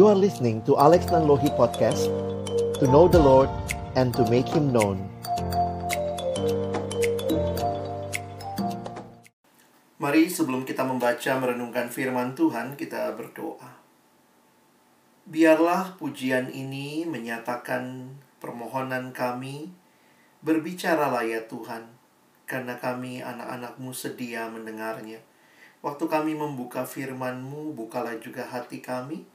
You are listening to Alex Nanlohi Podcast To know the Lord and to make Him known. Mari sebelum kita membaca merenungkan firman Tuhan kita berdoa. Biarlah pujian ini menyatakan permohonan kami. Berbicaralah ya Tuhan Karena kami anak-anakmu sedia mendengarnya. Waktu kami membuka firman-Mu, bukalah juga hati kami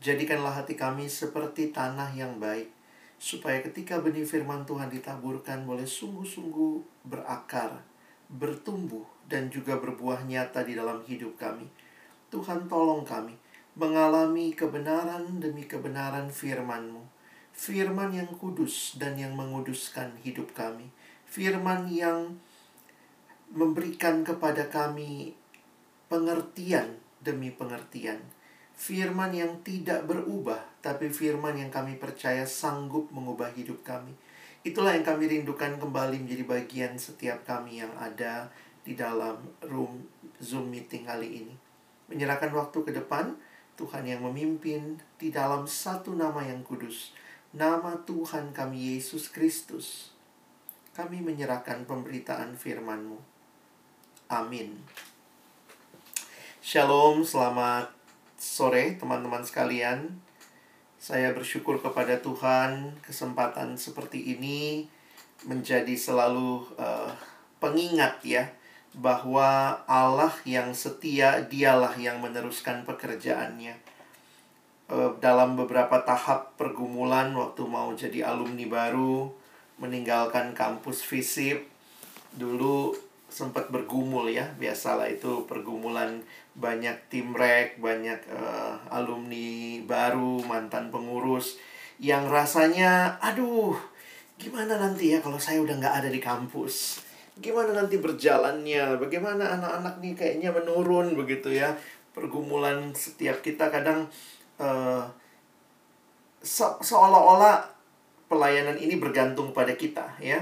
Jadikanlah hati kami seperti tanah yang baik, supaya ketika benih firman Tuhan ditaburkan boleh sungguh-sungguh berakar, bertumbuh, dan juga berbuah nyata di dalam hidup kami. Tuhan tolong kami mengalami kebenaran demi kebenaran firman-Mu. Firman yang kudus dan yang menguduskan hidup kami. Firman yang memberikan kepada kami pengertian demi pengertian firman yang tidak berubah, tapi firman yang kami percaya sanggup mengubah hidup kami. Itulah yang kami rindukan kembali menjadi bagian setiap kami yang ada di dalam room Zoom meeting kali ini. Menyerahkan waktu ke depan, Tuhan yang memimpin di dalam satu nama yang kudus, nama Tuhan kami Yesus Kristus. Kami menyerahkan pemberitaan firman-Mu. Amin. Shalom, selamat sore teman-teman sekalian. Saya bersyukur kepada Tuhan kesempatan seperti ini menjadi selalu uh, pengingat ya bahwa Allah yang setia dialah yang meneruskan pekerjaannya. Uh, dalam beberapa tahap pergumulan waktu mau jadi alumni baru, meninggalkan kampus FISIP, dulu sempat bergumul ya. Biasalah itu pergumulan banyak tim rek banyak uh, alumni baru mantan pengurus yang rasanya aduh gimana nanti ya kalau saya udah nggak ada di kampus? Gimana nanti berjalannya? Bagaimana anak-anak nih kayaknya menurun begitu ya. Pergumulan setiap kita kadang uh, se seolah-olah pelayanan ini bergantung pada kita ya.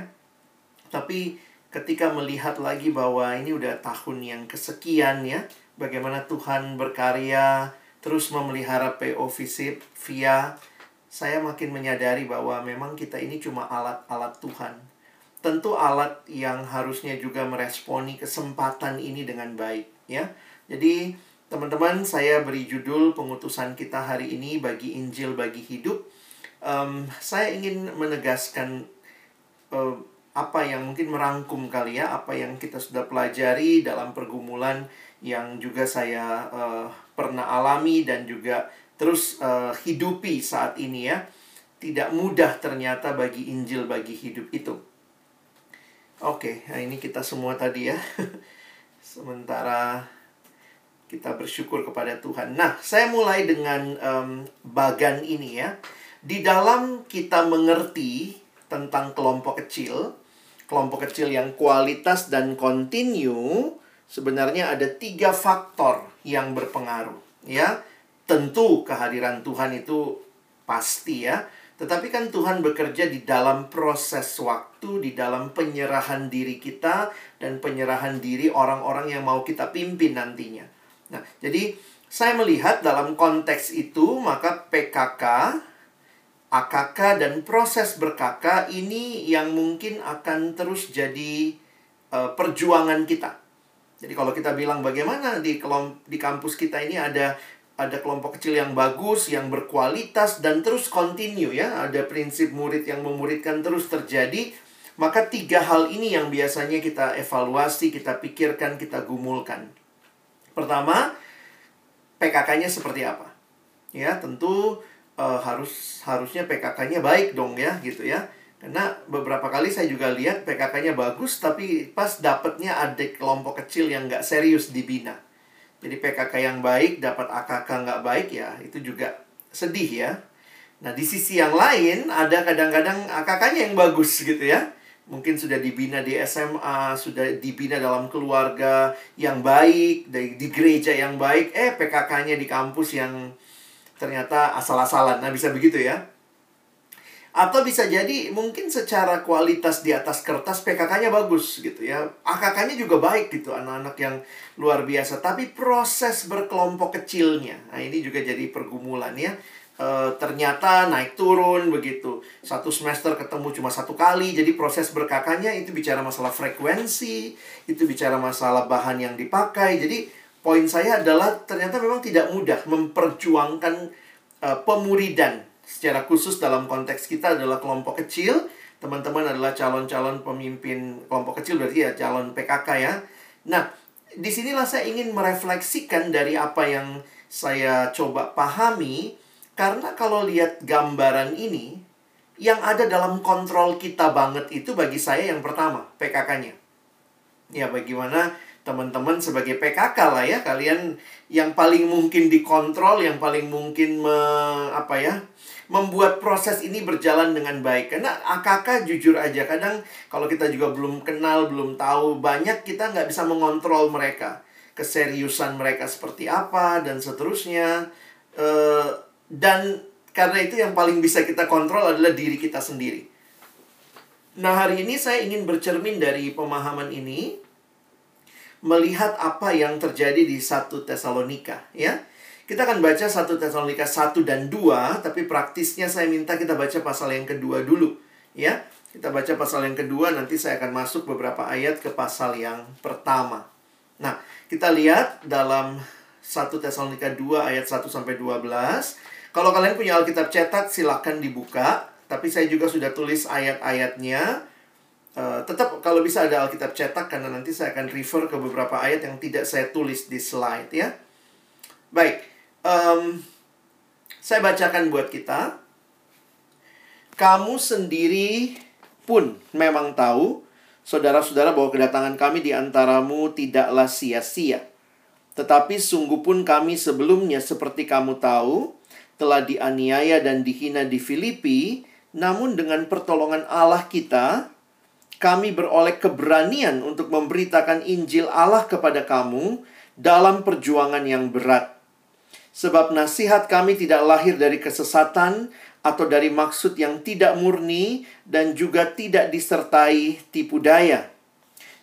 Tapi ketika melihat lagi bahwa ini udah tahun yang kesekian ya, bagaimana Tuhan berkarya terus memelihara PO Visip via saya makin menyadari bahwa memang kita ini cuma alat-alat Tuhan. Tentu alat yang harusnya juga meresponi kesempatan ini dengan baik ya. Jadi teman-teman saya beri judul pengutusan kita hari ini bagi Injil bagi hidup. Um, saya ingin menegaskan uh, apa yang mungkin merangkum kali ya apa yang kita sudah pelajari dalam pergumulan yang juga saya uh, pernah alami dan juga terus uh, hidupi saat ini ya. Tidak mudah ternyata bagi Injil bagi hidup itu. Oke nah ini kita semua tadi ya. Sementara kita bersyukur kepada Tuhan. Nah saya mulai dengan um, bagan ini ya. Di dalam kita mengerti tentang kelompok kecil kelompok kecil yang kualitas dan kontinu, sebenarnya ada tiga faktor yang berpengaruh. Ya, tentu kehadiran Tuhan itu pasti ya. Tetapi kan Tuhan bekerja di dalam proses waktu, di dalam penyerahan diri kita dan penyerahan diri orang-orang yang mau kita pimpin nantinya. Nah, jadi saya melihat dalam konteks itu maka PKK AKK dan proses berkaka ini yang mungkin akan terus jadi uh, perjuangan kita. Jadi kalau kita bilang bagaimana di kelom di kampus kita ini ada ada kelompok kecil yang bagus, yang berkualitas dan terus continue ya, ada prinsip murid yang memuridkan terus terjadi, maka tiga hal ini yang biasanya kita evaluasi, kita pikirkan, kita gumulkan. Pertama, PKK-nya seperti apa? Ya, tentu uh, harus harusnya PKK-nya baik dong ya gitu ya. Karena beberapa kali saya juga lihat PKK-nya bagus tapi pas dapatnya ada kelompok kecil yang nggak serius dibina. Jadi PKK yang baik dapat AKK nggak baik ya itu juga sedih ya. Nah di sisi yang lain ada kadang-kadang AKK-nya yang bagus gitu ya. Mungkin sudah dibina di SMA, sudah dibina dalam keluarga yang baik, di, di gereja yang baik. Eh PKK-nya di kampus yang ternyata asal-asalan. Nah, bisa begitu ya. Atau bisa jadi mungkin secara kualitas di atas kertas PKK-nya bagus gitu ya. AKK-nya juga baik gitu, anak-anak yang luar biasa. Tapi proses berkelompok kecilnya, nah ini juga jadi pergumulan ya. uh, ternyata naik turun begitu. Satu semester ketemu cuma satu kali, jadi proses berkakaknya itu bicara masalah frekuensi, itu bicara masalah bahan yang dipakai. Jadi poin saya adalah ternyata memang tidak mudah memperjuangkan uh, pemuridan secara khusus dalam konteks kita adalah kelompok kecil. Teman-teman adalah calon-calon pemimpin kelompok kecil berarti ya calon PKK ya. Nah, di sinilah saya ingin merefleksikan dari apa yang saya coba pahami karena kalau lihat gambaran ini, yang ada dalam kontrol kita banget itu bagi saya yang pertama, PKK-nya. Ya, bagaimana teman-teman sebagai PKK lah ya, kalian yang paling mungkin dikontrol, yang paling mungkin me, apa ya, membuat proses ini berjalan dengan baik. Karena AKK jujur aja, kadang kalau kita juga belum kenal, belum tahu, banyak kita nggak bisa mengontrol mereka. Keseriusan mereka seperti apa, dan seterusnya. Uh, dan karena itu yang paling bisa kita kontrol adalah diri kita sendiri. Nah, hari ini saya ingin bercermin dari pemahaman ini melihat apa yang terjadi di satu Tesalonika, ya. Kita akan baca satu Tesalonika 1 dan 2, tapi praktisnya saya minta kita baca pasal yang kedua dulu, ya. Kita baca pasal yang kedua, nanti saya akan masuk beberapa ayat ke pasal yang pertama. Nah, kita lihat dalam 1 Tesalonika 2 ayat 1 sampai 12. Kalau kalian punya Alkitab cetak, silahkan dibuka. Tapi saya juga sudah tulis ayat-ayatnya. Uh, tetap kalau bisa ada Alkitab cetak karena nanti saya akan refer ke beberapa ayat yang tidak saya tulis di slide ya. Baik, um, saya bacakan buat kita. Kamu sendiri pun memang tahu, saudara-saudara, bahwa kedatangan kami di antaramu tidaklah sia-sia. Tetapi sungguh pun kami sebelumnya seperti kamu tahu, telah dianiaya dan dihina di Filipi, namun dengan pertolongan Allah kita, kami beroleh keberanian untuk memberitakan Injil Allah kepada kamu dalam perjuangan yang berat. Sebab nasihat kami tidak lahir dari kesesatan atau dari maksud yang tidak murni dan juga tidak disertai tipu daya.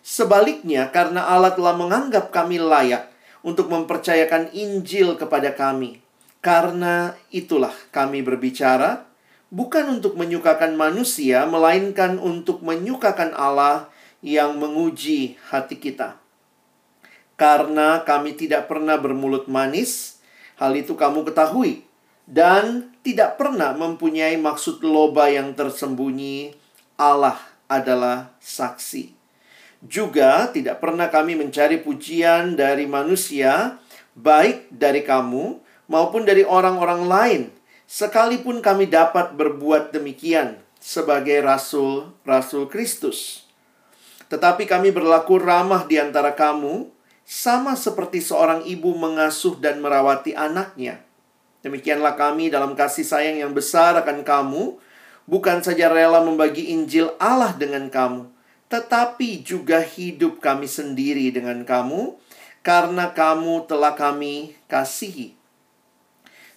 Sebaliknya, karena Allah telah menganggap kami layak untuk mempercayakan Injil kepada kami, karena itulah kami berbicara, bukan untuk menyukakan manusia, melainkan untuk menyukakan Allah yang menguji hati kita. Karena kami tidak pernah bermulut manis, hal itu kamu ketahui, dan tidak pernah mempunyai maksud loba yang tersembunyi. Allah adalah saksi. Juga tidak pernah kami mencari pujian dari manusia, baik dari kamu maupun dari orang-orang lain, sekalipun kami dapat berbuat demikian sebagai rasul-rasul Kristus. Tetapi kami berlaku ramah di antara kamu, sama seperti seorang ibu mengasuh dan merawati anaknya. Demikianlah kami dalam kasih sayang yang besar akan kamu, bukan saja rela membagi Injil Allah dengan kamu, tetapi juga hidup kami sendiri dengan kamu, karena kamu telah kami kasihi.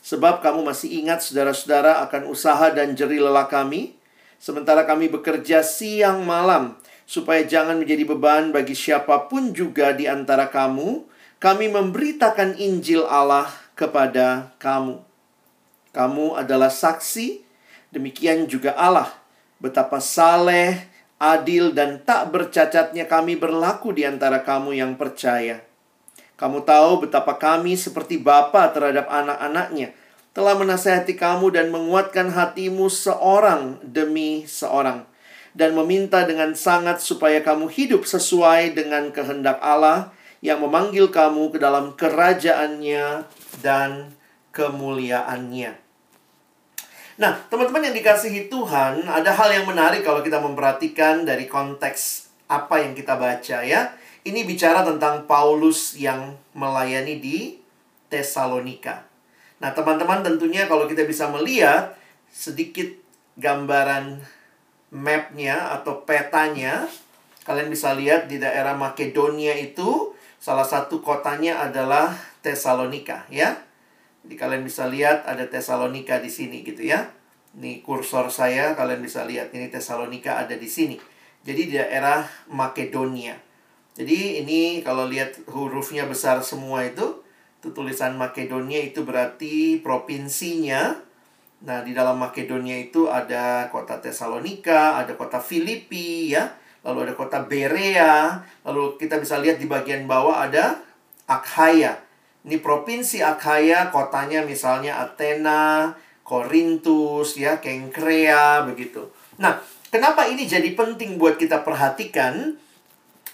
Sebab kamu masih ingat saudara-saudara akan usaha dan jeri lelah kami, sementara kami bekerja siang malam, supaya jangan menjadi beban bagi siapa pun juga di antara kamu, kami memberitakan Injil Allah kepada kamu. Kamu adalah saksi, demikian juga Allah, betapa saleh, adil, dan tak bercacatnya kami berlaku di antara kamu yang percaya. Kamu tahu betapa kami seperti bapa terhadap anak-anaknya telah menasehati kamu dan menguatkan hatimu seorang demi seorang dan meminta dengan sangat supaya kamu hidup sesuai dengan kehendak Allah yang memanggil kamu ke dalam kerajaannya dan kemuliaannya. Nah, teman-teman yang dikasihi Tuhan, ada hal yang menarik kalau kita memperhatikan dari konteks apa yang kita baca ya. Ini bicara tentang Paulus yang melayani di Tesalonika. Nah, teman-teman tentunya kalau kita bisa melihat sedikit gambaran mapnya atau petanya, kalian bisa lihat di daerah Makedonia itu salah satu kotanya adalah Tesalonika, ya. Jadi kalian bisa lihat ada Tesalonika di sini gitu ya. Ini kursor saya, kalian bisa lihat ini Tesalonika ada di sini. Jadi di daerah Makedonia. Jadi ini kalau lihat hurufnya besar semua itu, tulisan Makedonia itu berarti provinsinya Nah, di dalam Makedonia itu ada kota Tesalonika, ada kota Filipi ya, lalu ada kota Berea, lalu kita bisa lihat di bagian bawah ada Akhaya. Ini provinsi Akhaya, kotanya misalnya Athena, Korintus ya, Kengkrea begitu. Nah, kenapa ini jadi penting buat kita perhatikan?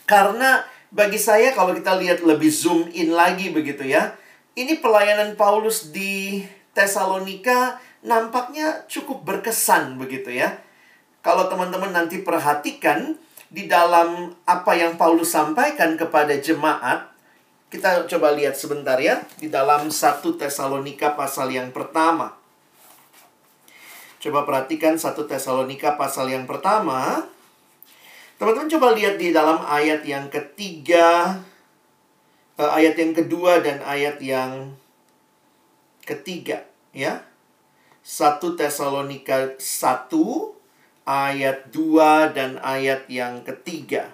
Karena bagi saya kalau kita lihat lebih zoom in lagi begitu ya. Ini pelayanan Paulus di Tesalonika nampaknya cukup berkesan begitu ya. Kalau teman-teman nanti perhatikan di dalam apa yang Paulus sampaikan kepada jemaat, kita coba lihat sebentar ya di dalam 1 Tesalonika pasal yang pertama. Coba perhatikan 1 Tesalonika pasal yang pertama. Teman-teman coba lihat di dalam ayat yang ketiga, eh, ayat yang kedua dan ayat yang ketiga ya. 1 Tesalonika 1 ayat 2 dan ayat yang ketiga.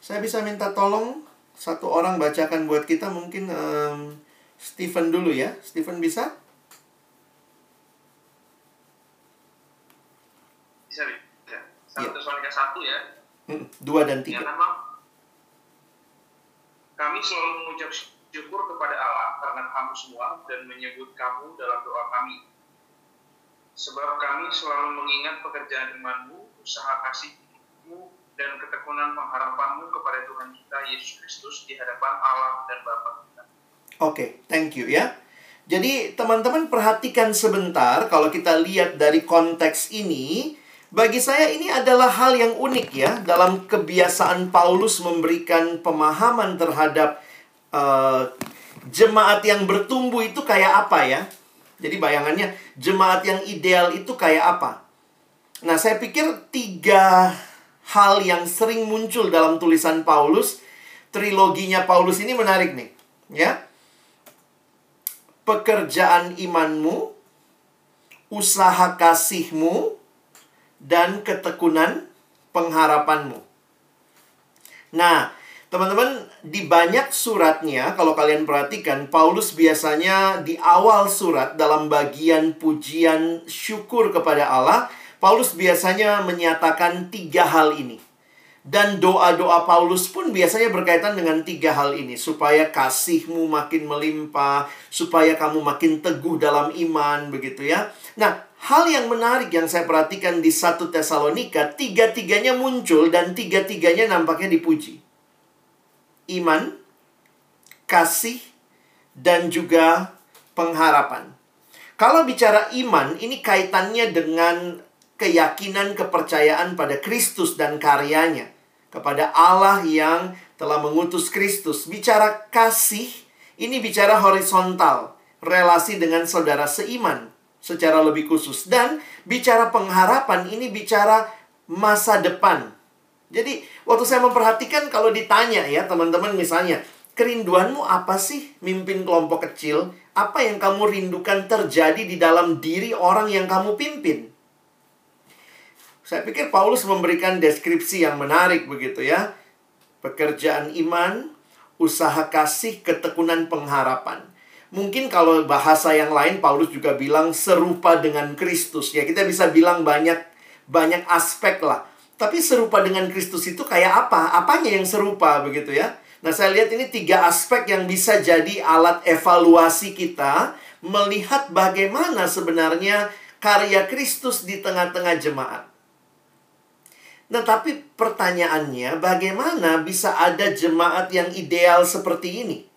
Saya bisa minta tolong satu orang bacakan buat kita mungkin um, Stephen dulu ya. Stephen bisa bisa. 1 Tesalonika 1 ya. Hmm, 2 dan 3. Yang pertama, kami selalu mengucap syukur kepada Allah karena kamu semua dan menyebut kamu dalam doa kami Sebab kami selalu mengingat pekerjaan imanmu, usaha kasihmu, dan ketekunan pengharapanmu kepada Tuhan kita Yesus Kristus di hadapan Allah dan Bapa kita. Oke, okay, thank you ya. Jadi teman-teman perhatikan sebentar kalau kita lihat dari konteks ini, bagi saya ini adalah hal yang unik ya dalam kebiasaan Paulus memberikan pemahaman terhadap uh, jemaat yang bertumbuh itu kayak apa ya. Jadi bayangannya jemaat yang ideal itu kayak apa? Nah, saya pikir tiga hal yang sering muncul dalam tulisan Paulus, triloginya Paulus ini menarik nih, ya. Pekerjaan imanmu, usaha kasihmu, dan ketekunan pengharapanmu. Nah, Teman-teman, di banyak suratnya, kalau kalian perhatikan, Paulus biasanya di awal surat dalam bagian pujian syukur kepada Allah, Paulus biasanya menyatakan tiga hal ini. Dan doa-doa Paulus pun biasanya berkaitan dengan tiga hal ini. Supaya kasihmu makin melimpah, supaya kamu makin teguh dalam iman, begitu ya. Nah, hal yang menarik yang saya perhatikan di satu Tesalonika, tiga-tiganya muncul dan tiga-tiganya nampaknya dipuji iman, kasih, dan juga pengharapan. Kalau bicara iman, ini kaitannya dengan keyakinan kepercayaan pada Kristus dan karyanya. Kepada Allah yang telah mengutus Kristus. Bicara kasih, ini bicara horizontal. Relasi dengan saudara seiman secara lebih khusus. Dan bicara pengharapan, ini bicara masa depan jadi waktu saya memperhatikan kalau ditanya ya teman-teman misalnya, kerinduanmu apa sih mimpin kelompok kecil? Apa yang kamu rindukan terjadi di dalam diri orang yang kamu pimpin? Saya pikir Paulus memberikan deskripsi yang menarik begitu ya. Pekerjaan iman, usaha kasih, ketekunan pengharapan. Mungkin kalau bahasa yang lain Paulus juga bilang serupa dengan Kristus ya. Kita bisa bilang banyak banyak aspek lah tapi serupa dengan Kristus itu kayak apa? Apanya yang serupa begitu ya? Nah, saya lihat ini tiga aspek yang bisa jadi alat evaluasi kita melihat bagaimana sebenarnya karya Kristus di tengah-tengah jemaat. Nah, tapi pertanyaannya, bagaimana bisa ada jemaat yang ideal seperti ini?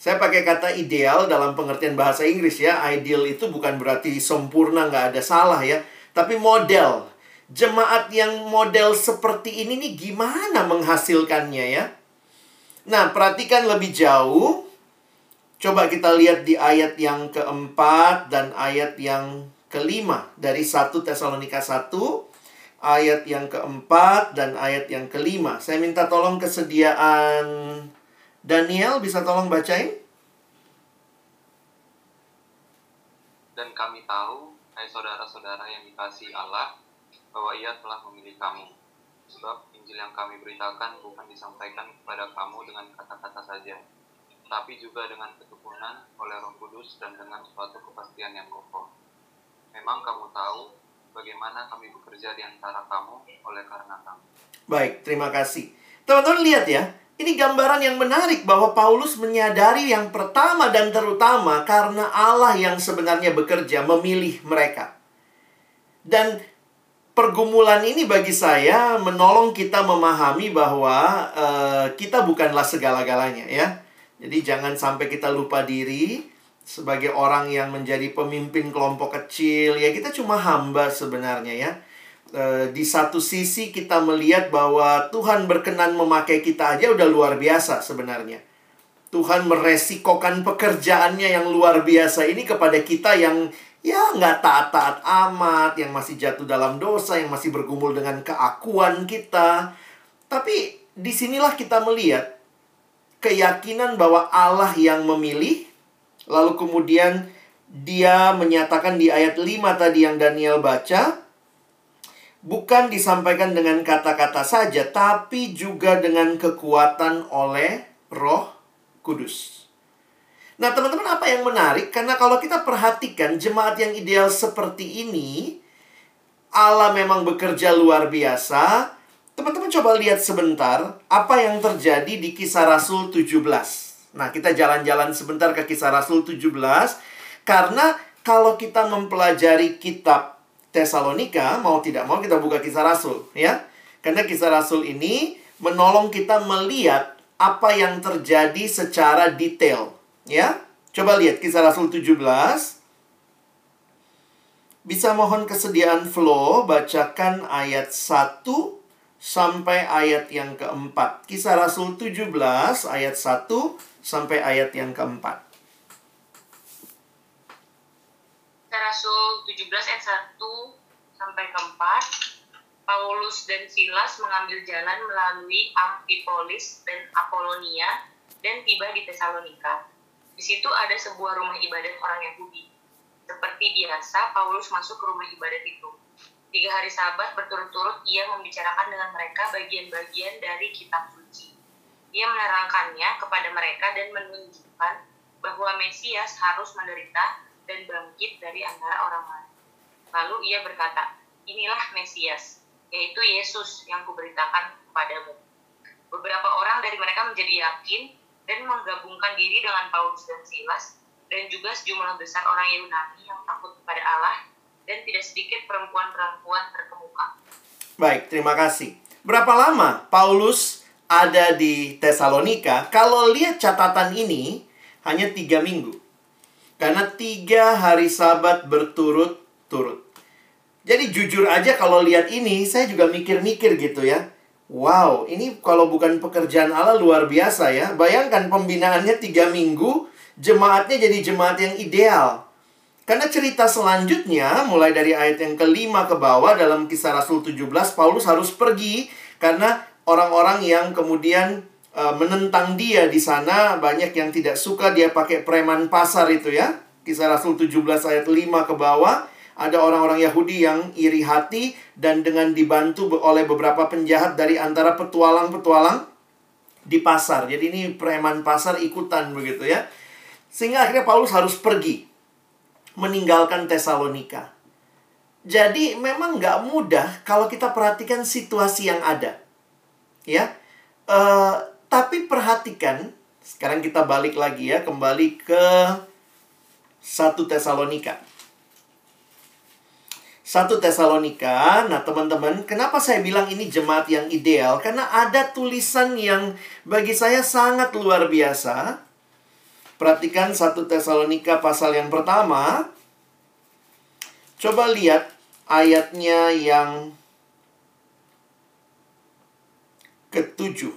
Saya pakai kata ideal dalam pengertian bahasa Inggris ya. Ideal itu bukan berarti sempurna, nggak ada salah ya. Tapi model jemaat yang model seperti ini nih gimana menghasilkannya ya? Nah, perhatikan lebih jauh. Coba kita lihat di ayat yang keempat dan ayat yang kelima dari 1 Tesalonika 1 ayat yang keempat dan ayat yang kelima. Saya minta tolong kesediaan Daniel bisa tolong bacain? Dan kami tahu, hai saudara-saudara yang dikasih Allah, bahwa ia telah memilih kamu. Sebab Injil yang kami beritakan bukan disampaikan kepada kamu dengan kata-kata saja, tapi juga dengan ketekunan oleh Roh Kudus dan dengan suatu kepastian yang kokoh. Memang kamu tahu bagaimana kami bekerja di antara kamu oleh karena kamu. Baik, terima kasih. Teman-teman lihat ya, ini gambaran yang menarik bahwa Paulus menyadari yang pertama dan terutama karena Allah yang sebenarnya bekerja memilih mereka. Dan pergumulan ini bagi saya menolong kita memahami bahwa uh, kita bukanlah segala-galanya ya. Jadi jangan sampai kita lupa diri sebagai orang yang menjadi pemimpin kelompok kecil ya kita cuma hamba sebenarnya ya. E, di satu sisi kita melihat bahwa Tuhan berkenan memakai kita aja udah luar biasa sebenarnya. Tuhan meresikokan pekerjaannya yang luar biasa ini kepada kita yang ya nggak taat-taat amat, yang masih jatuh dalam dosa, yang masih bergumul dengan keakuan kita. Tapi di sinilah kita melihat keyakinan bahwa Allah yang memilih, lalu kemudian dia menyatakan di ayat 5 tadi yang Daniel baca, bukan disampaikan dengan kata-kata saja, tapi juga dengan kekuatan oleh roh kudus. Nah teman-teman apa yang menarik? Karena kalau kita perhatikan jemaat yang ideal seperti ini, Allah memang bekerja luar biasa, Teman-teman coba lihat sebentar apa yang terjadi di kisah Rasul 17. Nah, kita jalan-jalan sebentar ke kisah Rasul 17 karena kalau kita mempelajari kitab Tesalonika, mau tidak mau kita buka kisah Rasul, ya. Karena kisah Rasul ini menolong kita melihat apa yang terjadi secara detail, ya. Coba lihat kisah Rasul 17. Bisa mohon kesediaan flow bacakan ayat 1 sampai ayat yang keempat. Kisah Rasul 17 ayat 1 sampai ayat yang keempat. Kisah Rasul 17 ayat 1 sampai keempat. Paulus dan Silas mengambil jalan melalui Amphipolis dan Apolonia dan tiba di Tesalonika. Di situ ada sebuah rumah ibadat orang Yahudi. Seperti biasa, Paulus masuk ke rumah ibadat itu Tiga hari sabat berturut-turut ia membicarakan dengan mereka bagian-bagian dari kitab suci. Ia menerangkannya kepada mereka dan menunjukkan bahwa Mesias harus menderita dan bangkit dari antara orang lain. Lalu ia berkata, inilah Mesias, yaitu Yesus yang kuberitakan kepadamu. Beberapa orang dari mereka menjadi yakin dan menggabungkan diri dengan Paulus dan Silas, dan juga sejumlah besar orang Yunani yang takut kepada Allah dan tidak sedikit perempuan-perempuan terkemuka. Baik, terima kasih. Berapa lama Paulus ada di Tesalonika? Kalau lihat catatan ini, hanya tiga minggu. Karena tiga hari sabat berturut-turut. Jadi jujur aja kalau lihat ini, saya juga mikir-mikir gitu ya. Wow, ini kalau bukan pekerjaan Allah luar biasa ya. Bayangkan pembinaannya tiga minggu, jemaatnya jadi jemaat yang ideal. Karena cerita selanjutnya, mulai dari ayat yang kelima ke bawah dalam kisah Rasul 17, Paulus harus pergi karena orang-orang yang kemudian uh, menentang dia di sana banyak yang tidak suka dia pakai preman pasar itu ya. Kisah Rasul 17 ayat 5 ke bawah ada orang-orang Yahudi yang iri hati dan dengan dibantu oleh beberapa penjahat dari antara petualang-petualang di pasar. Jadi ini preman pasar ikutan begitu ya. Sehingga akhirnya Paulus harus pergi meninggalkan Tesalonika. Jadi memang nggak mudah kalau kita perhatikan situasi yang ada. Ya, uh, tapi perhatikan, sekarang kita balik lagi ya, kembali ke satu Tesalonika. Satu Tesalonika, nah teman-teman, kenapa saya bilang ini jemaat yang ideal? Karena ada tulisan yang bagi saya sangat luar biasa Perhatikan 1 Tesalonika pasal yang pertama. Coba lihat ayatnya yang ketujuh.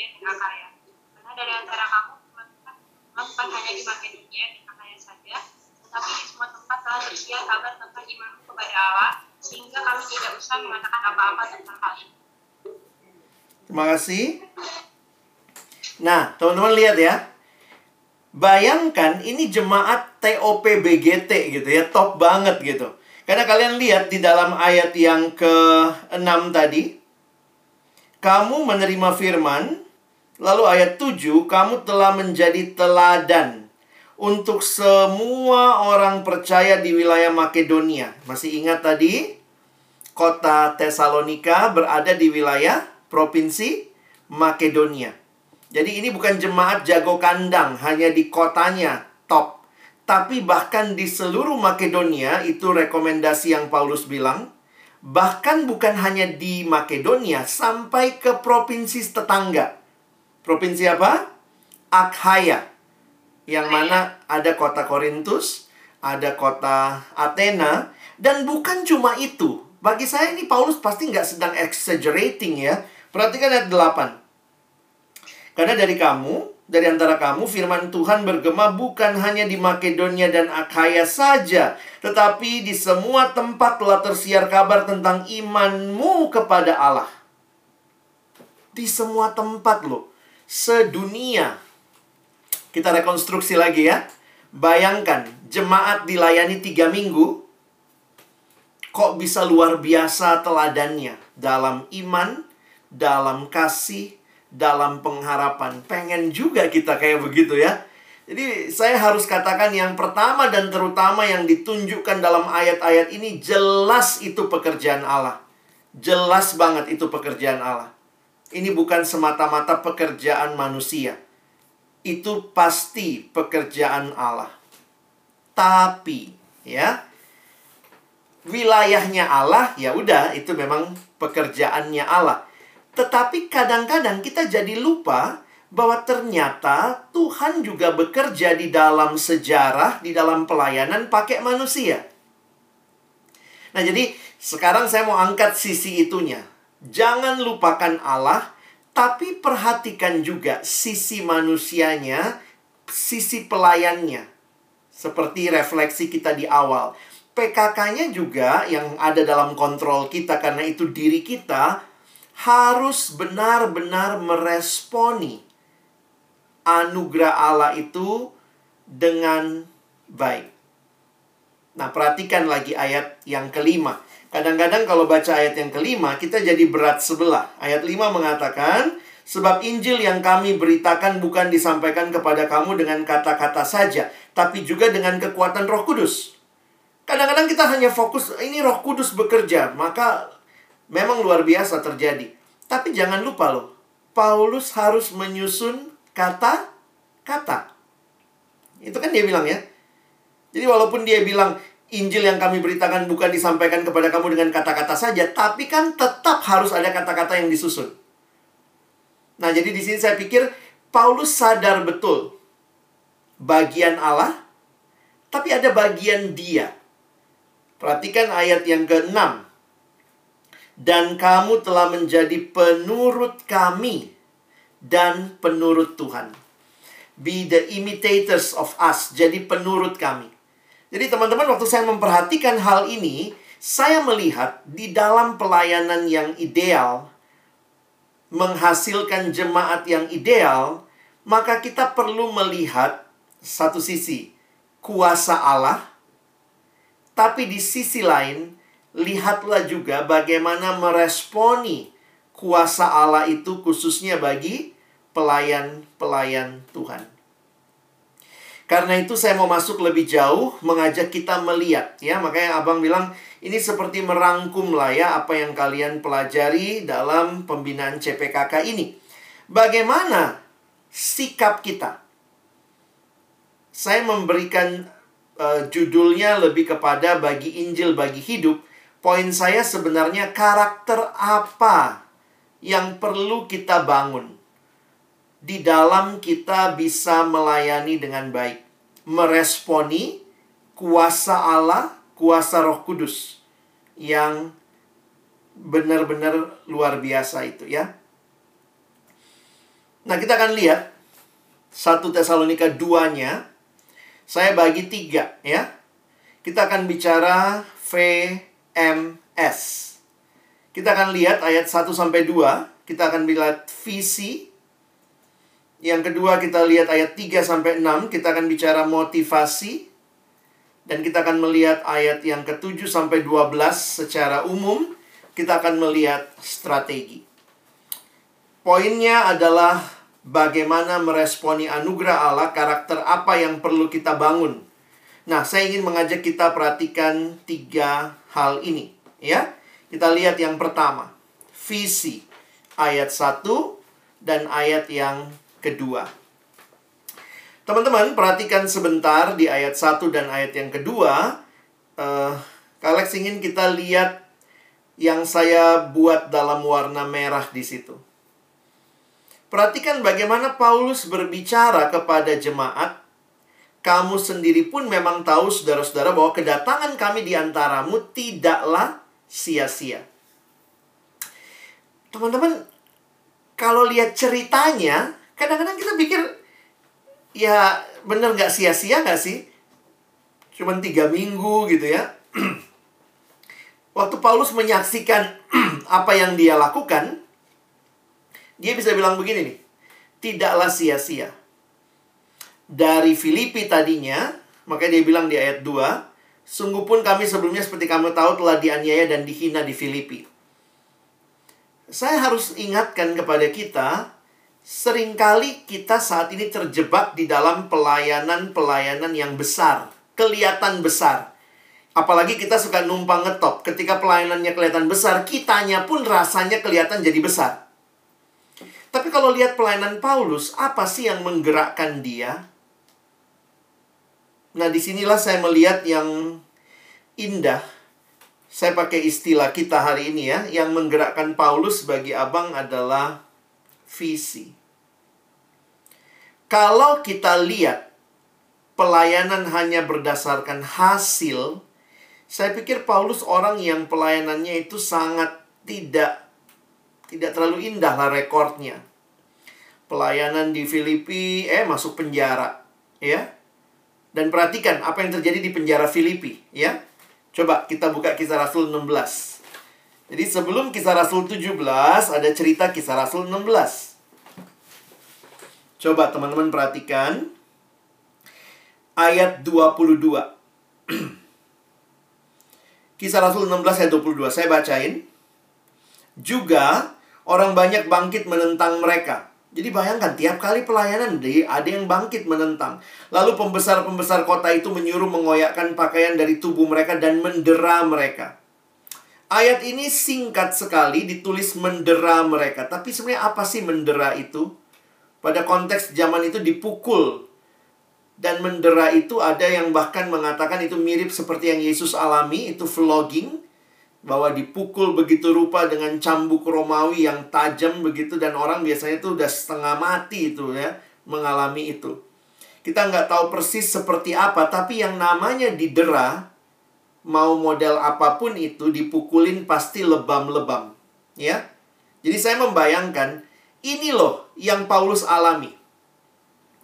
dunia di akal ya karena dari antara kamu bukan hanya di ke dunia akar ya saja tetapi di semua tempat telah tersedia kabar tentang iman kepada Allah sehingga kami tidak usah mengatakan apa-apa tentang hal ini terima kasih Nah, teman-teman lihat ya. Bayangkan ini jemaat TOP BGT gitu ya, top banget gitu. Karena kalian lihat di dalam ayat yang ke-6 tadi, kamu menerima firman, lalu ayat 7, kamu telah menjadi teladan untuk semua orang percaya di wilayah Makedonia. Masih ingat tadi? Kota Tesalonika berada di wilayah provinsi Makedonia. Jadi ini bukan jemaat jago kandang hanya di kotanya top. Tapi bahkan di seluruh Makedonia itu rekomendasi yang Paulus bilang. Bahkan bukan hanya di Makedonia sampai ke provinsi tetangga. Provinsi apa? Akhaya. Yang mana ada kota Korintus, ada kota Athena. Dan bukan cuma itu. Bagi saya ini Paulus pasti nggak sedang exaggerating ya. Perhatikan ayat 8. Karena dari kamu, dari antara kamu, firman Tuhan bergema bukan hanya di Makedonia dan Akhaya saja, tetapi di semua tempat telah tersiar kabar tentang imanmu kepada Allah. Di semua tempat loh, sedunia. Kita rekonstruksi lagi ya. Bayangkan, jemaat dilayani tiga minggu, kok bisa luar biasa teladannya dalam iman, dalam kasih, dalam pengharapan. Pengen juga kita kayak begitu ya. Jadi saya harus katakan yang pertama dan terutama yang ditunjukkan dalam ayat-ayat ini jelas itu pekerjaan Allah. Jelas banget itu pekerjaan Allah. Ini bukan semata-mata pekerjaan manusia. Itu pasti pekerjaan Allah. Tapi ya wilayahnya Allah ya udah itu memang pekerjaannya Allah. Tetapi kadang-kadang kita jadi lupa bahwa ternyata Tuhan juga bekerja di dalam sejarah, di dalam pelayanan pakai manusia. Nah, jadi sekarang saya mau angkat sisi itunya. Jangan lupakan Allah, tapi perhatikan juga sisi manusianya, sisi pelayannya. Seperti refleksi kita di awal. PKK-nya juga yang ada dalam kontrol kita karena itu diri kita harus benar-benar meresponi anugerah Allah itu dengan baik. Nah, perhatikan lagi ayat yang kelima. Kadang-kadang kalau baca ayat yang kelima, kita jadi berat sebelah. Ayat lima mengatakan, Sebab Injil yang kami beritakan bukan disampaikan kepada kamu dengan kata-kata saja, tapi juga dengan kekuatan roh kudus. Kadang-kadang kita hanya fokus, ini roh kudus bekerja, maka memang luar biasa terjadi. Tapi jangan lupa loh, Paulus harus menyusun kata-kata. Itu kan dia bilang ya. Jadi walaupun dia bilang Injil yang kami beritakan bukan disampaikan kepada kamu dengan kata-kata saja, tapi kan tetap harus ada kata-kata yang disusun. Nah, jadi di sini saya pikir Paulus sadar betul bagian Allah, tapi ada bagian dia. Perhatikan ayat yang ke-6 dan kamu telah menjadi penurut kami dan penurut Tuhan. Be the imitators of us, jadi penurut kami. Jadi teman-teman waktu saya memperhatikan hal ini, saya melihat di dalam pelayanan yang ideal, menghasilkan jemaat yang ideal, maka kita perlu melihat satu sisi kuasa Allah, tapi di sisi lain lihatlah juga bagaimana meresponi kuasa Allah itu khususnya bagi pelayan-pelayan Tuhan. Karena itu saya mau masuk lebih jauh mengajak kita melihat ya makanya Abang bilang ini seperti merangkum lah ya apa yang kalian pelajari dalam pembinaan CPKK ini. Bagaimana sikap kita? Saya memberikan uh, judulnya lebih kepada bagi Injil bagi hidup Poin saya sebenarnya karakter apa yang perlu kita bangun di dalam kita bisa melayani dengan baik, meresponi kuasa Allah, kuasa Roh Kudus yang benar-benar luar biasa itu ya. Nah, kita akan lihat satu Tesalonika 2-nya. Saya bagi tiga ya. Kita akan bicara V MS. Kita akan lihat ayat 1 sampai 2. Kita akan lihat visi. Yang kedua kita lihat ayat 3 sampai 6. Kita akan bicara motivasi. Dan kita akan melihat ayat yang ke-7 sampai 12 secara umum. Kita akan melihat strategi. Poinnya adalah bagaimana meresponi anugerah Allah, karakter apa yang perlu kita bangun. Nah, saya ingin mengajak kita perhatikan tiga hal ini. Ya, kita lihat yang pertama, visi ayat 1 dan ayat yang kedua. Teman-teman, perhatikan sebentar di ayat 1 dan ayat yang kedua. Uh, Kalex ingin kita lihat yang saya buat dalam warna merah di situ. Perhatikan bagaimana Paulus berbicara kepada jemaat. Kamu sendiri pun memang tahu, saudara-saudara, bahwa kedatangan kami di antaramu tidaklah sia-sia. Teman-teman, kalau lihat ceritanya, kadang-kadang kita pikir, ya bener nggak sia-sia nggak sih? Cuman tiga minggu gitu ya. Waktu Paulus menyaksikan apa yang dia lakukan, dia bisa bilang begini nih, tidaklah sia-sia. Dari Filipi tadinya, makanya dia bilang di ayat 2, Sungguh pun kami sebelumnya seperti kamu tahu telah dianiaya dan dihina di Filipi. Saya harus ingatkan kepada kita, sering kali kita saat ini terjebak di dalam pelayanan-pelayanan yang besar, kelihatan besar. Apalagi kita suka numpang ngetop. Ketika pelayanannya kelihatan besar, kitanya pun rasanya kelihatan jadi besar. Tapi kalau lihat pelayanan Paulus, apa sih yang menggerakkan dia? Nah, di sinilah saya melihat yang indah. Saya pakai istilah kita hari ini ya, yang menggerakkan Paulus bagi abang adalah visi. Kalau kita lihat pelayanan hanya berdasarkan hasil, saya pikir Paulus orang yang pelayanannya itu sangat tidak tidak terlalu indah lah rekornya. Pelayanan di Filipi, eh masuk penjara, ya dan perhatikan apa yang terjadi di penjara Filipi, ya. Coba kita buka kisah Rasul 16. Jadi sebelum kisah Rasul 17 ada cerita kisah Rasul 16. Coba teman-teman perhatikan ayat 22. kisah Rasul 16 ayat 22 saya bacain. Juga orang banyak bangkit menentang mereka jadi bayangkan tiap kali pelayanan deh ada yang bangkit menentang. Lalu pembesar-pembesar kota itu menyuruh mengoyakkan pakaian dari tubuh mereka dan mendera mereka. Ayat ini singkat sekali ditulis mendera mereka. Tapi sebenarnya apa sih mendera itu? Pada konteks zaman itu dipukul. Dan mendera itu ada yang bahkan mengatakan itu mirip seperti yang Yesus alami, itu flogging bahwa dipukul begitu rupa dengan cambuk Romawi yang tajam begitu dan orang biasanya itu udah setengah mati itu ya mengalami itu. Kita nggak tahu persis seperti apa, tapi yang namanya didera mau model apa pun itu dipukulin pasti lebam-lebam, ya. Jadi saya membayangkan ini loh yang Paulus alami.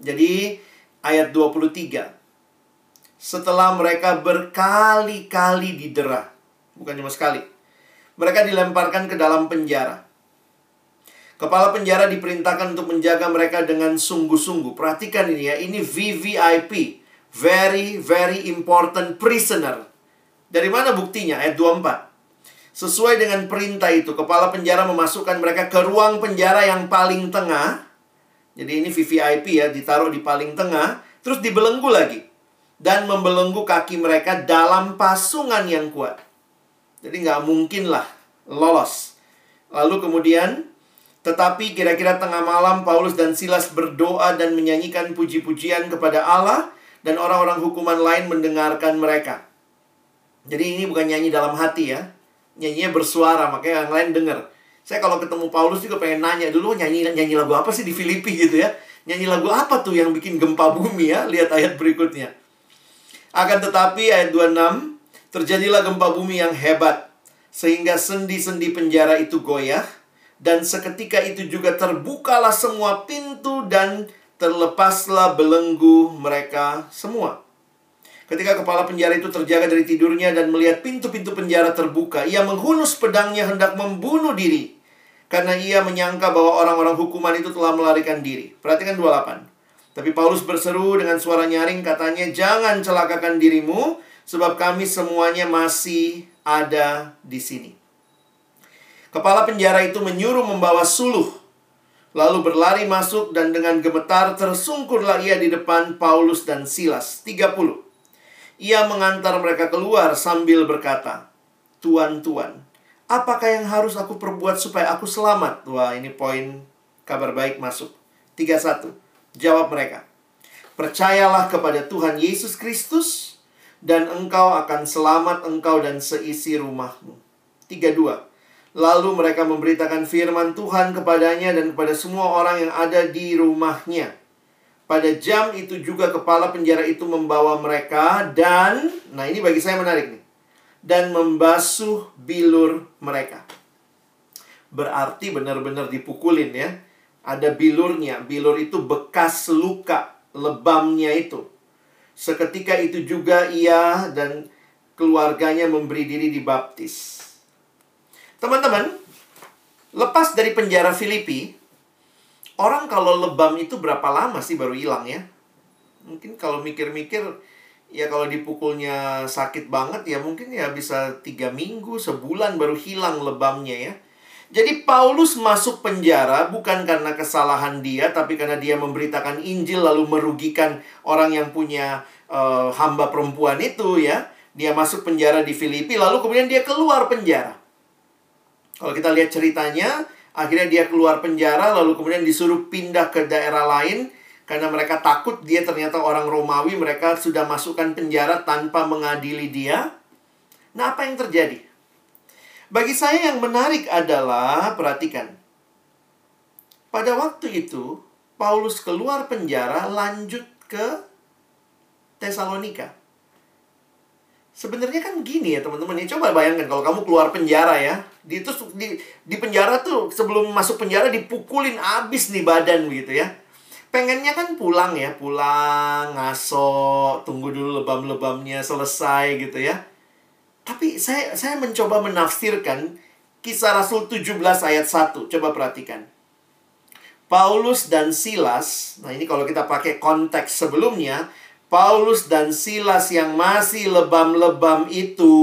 Jadi ayat 23. Setelah mereka berkali-kali didera, bukan cuma sekali. Mereka dilemparkan ke dalam penjara. Kepala penjara diperintahkan untuk menjaga mereka dengan sungguh-sungguh. Perhatikan ini ya, ini VVIP. Very, very important prisoner. Dari mana buktinya? Ayat 24. Sesuai dengan perintah itu, kepala penjara memasukkan mereka ke ruang penjara yang paling tengah. Jadi ini VVIP ya, ditaruh di paling tengah. Terus dibelenggu lagi. Dan membelenggu kaki mereka dalam pasungan yang kuat. Jadi nggak mungkin lah lolos. Lalu kemudian, tetapi kira-kira tengah malam Paulus dan Silas berdoa dan menyanyikan puji-pujian kepada Allah dan orang-orang hukuman lain mendengarkan mereka. Jadi ini bukan nyanyi dalam hati ya. Nyanyinya bersuara, makanya yang lain dengar. Saya kalau ketemu Paulus juga pengen nanya dulu nyanyi nyanyi lagu apa sih di Filipi gitu ya. Nyanyi lagu apa tuh yang bikin gempa bumi ya? Lihat ayat berikutnya. Akan tetapi ayat 26 Terjadilah gempa bumi yang hebat, sehingga sendi-sendi penjara itu goyah, dan seketika itu juga terbukalah semua pintu dan terlepaslah belenggu mereka semua. Ketika kepala penjara itu terjaga dari tidurnya dan melihat pintu-pintu penjara terbuka, ia menghunus pedangnya hendak membunuh diri. Karena ia menyangka bahwa orang-orang hukuman itu telah melarikan diri. Perhatikan 28. Tapi Paulus berseru dengan suara nyaring katanya, "Jangan celakakan dirimu, sebab kami semuanya masih ada di sini." Kepala penjara itu menyuruh membawa suluh, lalu berlari masuk dan dengan gemetar tersungkurlah ia di depan Paulus dan Silas. 30. Ia mengantar mereka keluar sambil berkata, Tuan, Tuan, apakah yang harus aku perbuat supaya aku selamat? Wah, ini poin kabar baik masuk. 31. Jawab mereka, Percayalah kepada Tuhan Yesus Kristus, dan engkau akan selamat engkau dan seisi rumahmu. 32. Lalu mereka memberitakan firman Tuhan kepadanya dan kepada semua orang yang ada di rumahnya. Pada jam itu juga kepala penjara itu membawa mereka dan nah ini bagi saya menarik nih. Dan membasuh bilur mereka. Berarti benar-benar dipukulin ya. Ada bilurnya. Bilur itu bekas luka lebamnya itu. Seketika itu juga ia dan keluarganya memberi diri dibaptis. Teman-teman, lepas dari penjara Filipi, Orang kalau lebam itu berapa lama sih baru hilang ya? Mungkin kalau mikir-mikir, ya kalau dipukulnya sakit banget ya mungkin ya bisa tiga minggu, sebulan baru hilang lebamnya ya. Jadi Paulus masuk penjara bukan karena kesalahan dia, tapi karena dia memberitakan Injil lalu merugikan orang yang punya uh, hamba perempuan itu ya. Dia masuk penjara di Filipi, lalu kemudian dia keluar penjara. Kalau kita lihat ceritanya, Akhirnya dia keluar penjara lalu kemudian disuruh pindah ke daerah lain karena mereka takut dia ternyata orang Romawi, mereka sudah masukkan penjara tanpa mengadili dia. Nah, apa yang terjadi? Bagi saya yang menarik adalah perhatikan. Pada waktu itu, Paulus keluar penjara lanjut ke Tesalonika. Sebenarnya kan gini ya teman-teman ya. Coba bayangkan kalau kamu keluar penjara ya. Di itu di, di penjara tuh sebelum masuk penjara dipukulin abis nih badan begitu ya. Pengennya kan pulang ya, pulang, ngaso, tunggu dulu lebam-lebamnya selesai gitu ya. Tapi saya saya mencoba menafsirkan kisah Rasul 17 ayat 1. Coba perhatikan. Paulus dan Silas, nah ini kalau kita pakai konteks sebelumnya, Paulus dan Silas yang masih lebam-lebam itu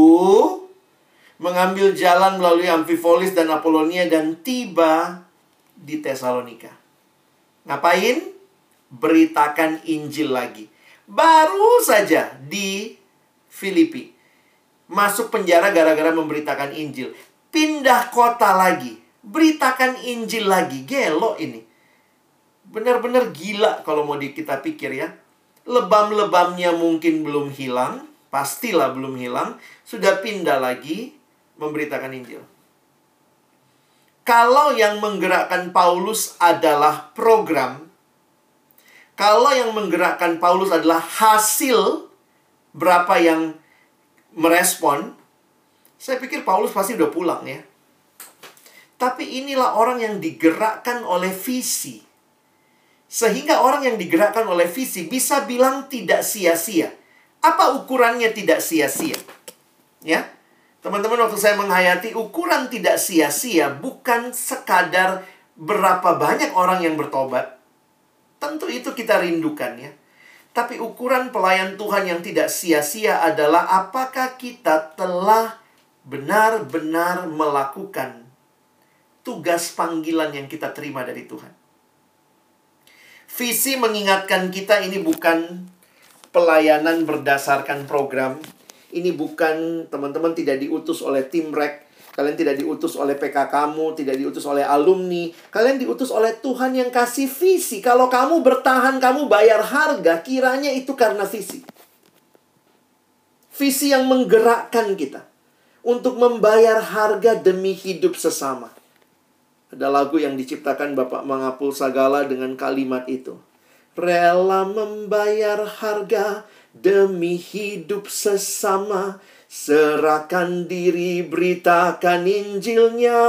mengambil jalan melalui Amphipolis dan Apolonia dan tiba di Tesalonika. Ngapain? Beritakan Injil lagi. Baru saja di Filipi. Masuk penjara gara-gara memberitakan Injil. Pindah kota lagi. Beritakan Injil lagi. Gelo ini. Benar-benar gila kalau mau kita pikir ya lebam-lebamnya mungkin belum hilang, pastilah belum hilang, sudah pindah lagi memberitakan Injil. Kalau yang menggerakkan Paulus adalah program, kalau yang menggerakkan Paulus adalah hasil berapa yang merespon, saya pikir Paulus pasti udah pulang ya. Tapi inilah orang yang digerakkan oleh visi sehingga orang yang digerakkan oleh visi bisa bilang tidak sia-sia. Apa ukurannya tidak sia-sia? Ya. Teman-teman waktu saya menghayati ukuran tidak sia-sia bukan sekadar berapa banyak orang yang bertobat. Tentu itu kita rindukan ya. Tapi ukuran pelayan Tuhan yang tidak sia-sia adalah apakah kita telah benar-benar melakukan tugas panggilan yang kita terima dari Tuhan. Visi mengingatkan kita ini bukan pelayanan berdasarkan program. Ini bukan teman-teman tidak diutus oleh tim rek. Kalian tidak diutus oleh PK kamu, tidak diutus oleh alumni. Kalian diutus oleh Tuhan yang kasih visi. Kalau kamu bertahan, kamu bayar harga, kiranya itu karena visi. Visi yang menggerakkan kita untuk membayar harga demi hidup sesama. Ada lagu yang diciptakan Bapak Mangapul Sagala dengan kalimat itu. Rela membayar harga demi hidup sesama. Serahkan diri, beritakan Injilnya.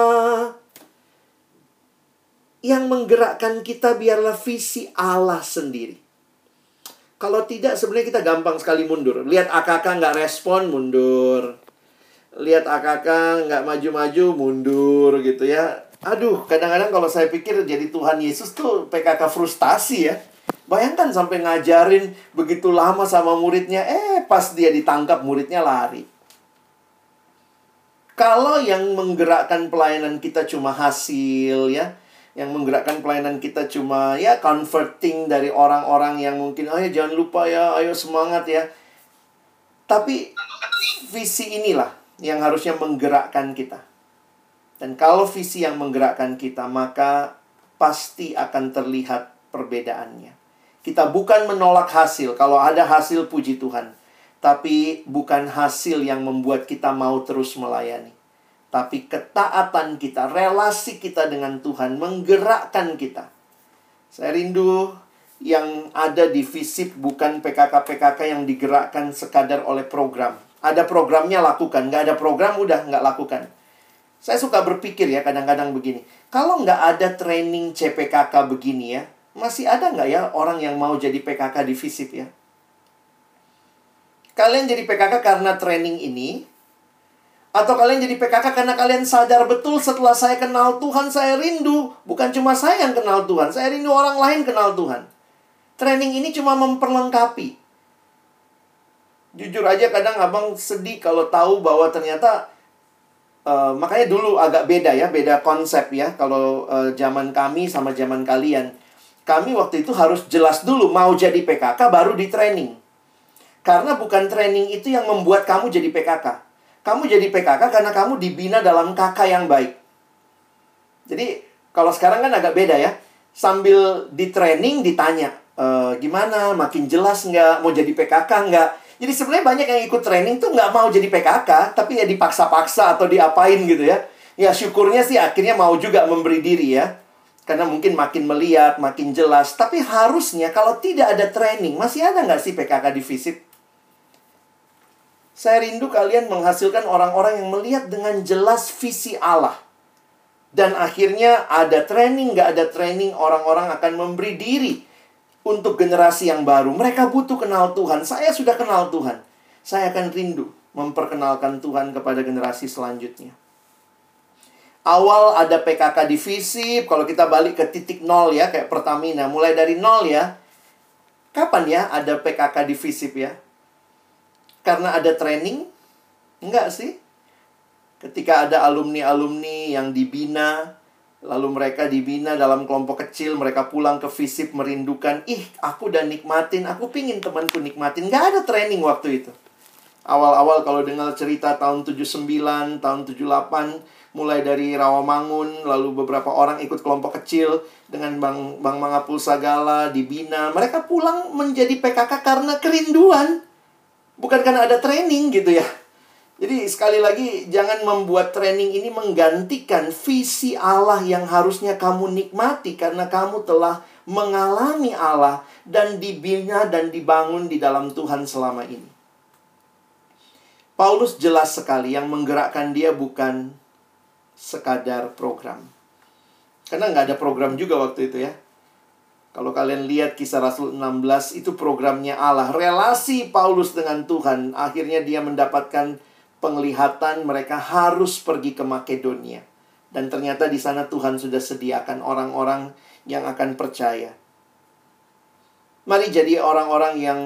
Yang menggerakkan kita biarlah visi Allah sendiri. Kalau tidak, sebenarnya kita gampang sekali mundur. Lihat AKK nggak respon, mundur. Lihat AKK nggak maju-maju, mundur gitu ya. Aduh, kadang-kadang kalau saya pikir jadi Tuhan Yesus tuh PKK frustasi ya. Bayangkan sampai ngajarin begitu lama sama muridnya, eh pas dia ditangkap muridnya lari. Kalau yang menggerakkan pelayanan kita cuma hasil ya, yang menggerakkan pelayanan kita cuma ya converting dari orang-orang yang mungkin ayo jangan lupa ya, ayo semangat ya. Tapi visi inilah yang harusnya menggerakkan kita. Dan kalau visi yang menggerakkan kita, maka pasti akan terlihat perbedaannya. Kita bukan menolak hasil, kalau ada hasil puji Tuhan. Tapi bukan hasil yang membuat kita mau terus melayani. Tapi ketaatan kita, relasi kita dengan Tuhan menggerakkan kita. Saya rindu yang ada di FISIP bukan PKK-PKK yang digerakkan sekadar oleh program. Ada programnya lakukan, nggak ada program udah nggak lakukan. Saya suka berpikir ya kadang-kadang begini. Kalau nggak ada training CPKK begini ya, masih ada nggak ya orang yang mau jadi PKK di FISIP ya? Kalian jadi PKK karena training ini, atau kalian jadi PKK karena kalian sadar betul setelah saya kenal Tuhan, saya rindu. Bukan cuma saya yang kenal Tuhan, saya rindu orang lain kenal Tuhan. Training ini cuma memperlengkapi. Jujur aja kadang abang sedih kalau tahu bahwa ternyata Uh, makanya dulu agak beda ya, beda konsep ya. Kalau uh, zaman kami sama zaman kalian, kami waktu itu harus jelas dulu mau jadi PKK baru di training. Karena bukan training itu yang membuat kamu jadi PKK. Kamu jadi PKK karena kamu dibina dalam kakak yang baik. Jadi kalau sekarang kan agak beda ya. Sambil di training ditanya, e, gimana, makin jelas nggak, mau jadi PKK nggak? Jadi sebenarnya banyak yang ikut training tuh nggak mau jadi PKK, tapi ya dipaksa-paksa atau diapain gitu ya. Ya syukurnya sih akhirnya mau juga memberi diri ya. Karena mungkin makin melihat, makin jelas. Tapi harusnya kalau tidak ada training, masih ada nggak sih PKK di visit? Saya rindu kalian menghasilkan orang-orang yang melihat dengan jelas visi Allah. Dan akhirnya ada training, nggak ada training, orang-orang akan memberi diri untuk generasi yang baru. Mereka butuh kenal Tuhan. Saya sudah kenal Tuhan. Saya akan rindu memperkenalkan Tuhan kepada generasi selanjutnya. Awal ada PKK divisi, kalau kita balik ke titik nol ya, kayak Pertamina, mulai dari nol ya. Kapan ya ada PKK divisi ya? Karena ada training? Enggak sih. Ketika ada alumni-alumni yang dibina, Lalu mereka dibina dalam kelompok kecil, mereka pulang ke FISIP merindukan, ih aku udah nikmatin, aku pingin temanku nikmatin. Gak ada training waktu itu. Awal-awal kalau dengar cerita tahun 79, tahun 78, mulai dari Rawamangun, lalu beberapa orang ikut kelompok kecil dengan Bang, Bang Mangapul Sagala, dibina. Mereka pulang menjadi PKK karena kerinduan. Bukan karena ada training gitu ya. Jadi sekali lagi jangan membuat training ini menggantikan visi Allah yang harusnya kamu nikmati karena kamu telah mengalami Allah dan dibina dan dibangun di dalam Tuhan selama ini. Paulus jelas sekali yang menggerakkan dia bukan sekadar program. Karena nggak ada program juga waktu itu ya. Kalau kalian lihat kisah Rasul 16 itu programnya Allah. Relasi Paulus dengan Tuhan. Akhirnya dia mendapatkan penglihatan mereka harus pergi ke Makedonia. Dan ternyata di sana Tuhan sudah sediakan orang-orang yang akan percaya. Mari jadi orang-orang yang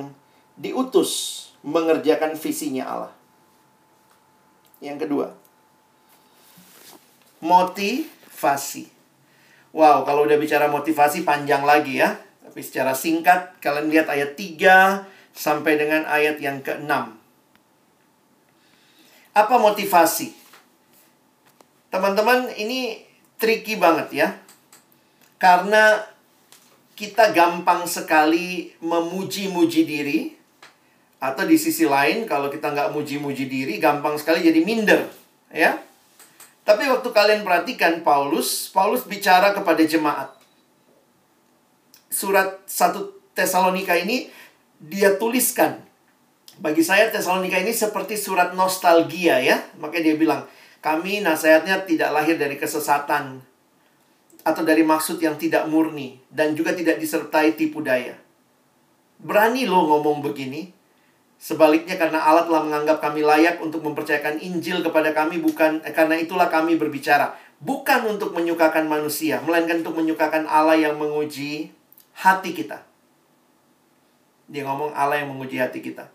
diutus mengerjakan visinya Allah. Yang kedua, motivasi. Wow, kalau udah bicara motivasi panjang lagi ya. Tapi secara singkat, kalian lihat ayat 3 sampai dengan ayat yang ke-6. Apa motivasi? Teman-teman, ini tricky banget ya. Karena kita gampang sekali memuji-muji diri. Atau di sisi lain, kalau kita nggak muji-muji diri, gampang sekali jadi minder. Ya. Tapi waktu kalian perhatikan Paulus, Paulus bicara kepada jemaat. Surat 1 Tesalonika ini dia tuliskan bagi saya Tesalonika ini seperti surat nostalgia ya. Makanya dia bilang, kami nasihatnya tidak lahir dari kesesatan atau dari maksud yang tidak murni dan juga tidak disertai tipu daya. Berani lo ngomong begini. Sebaliknya karena Allah telah menganggap kami layak untuk mempercayakan Injil kepada kami bukan eh, karena itulah kami berbicara, bukan untuk menyukakan manusia, melainkan untuk menyukakan Allah yang menguji hati kita. Dia ngomong Allah yang menguji hati kita.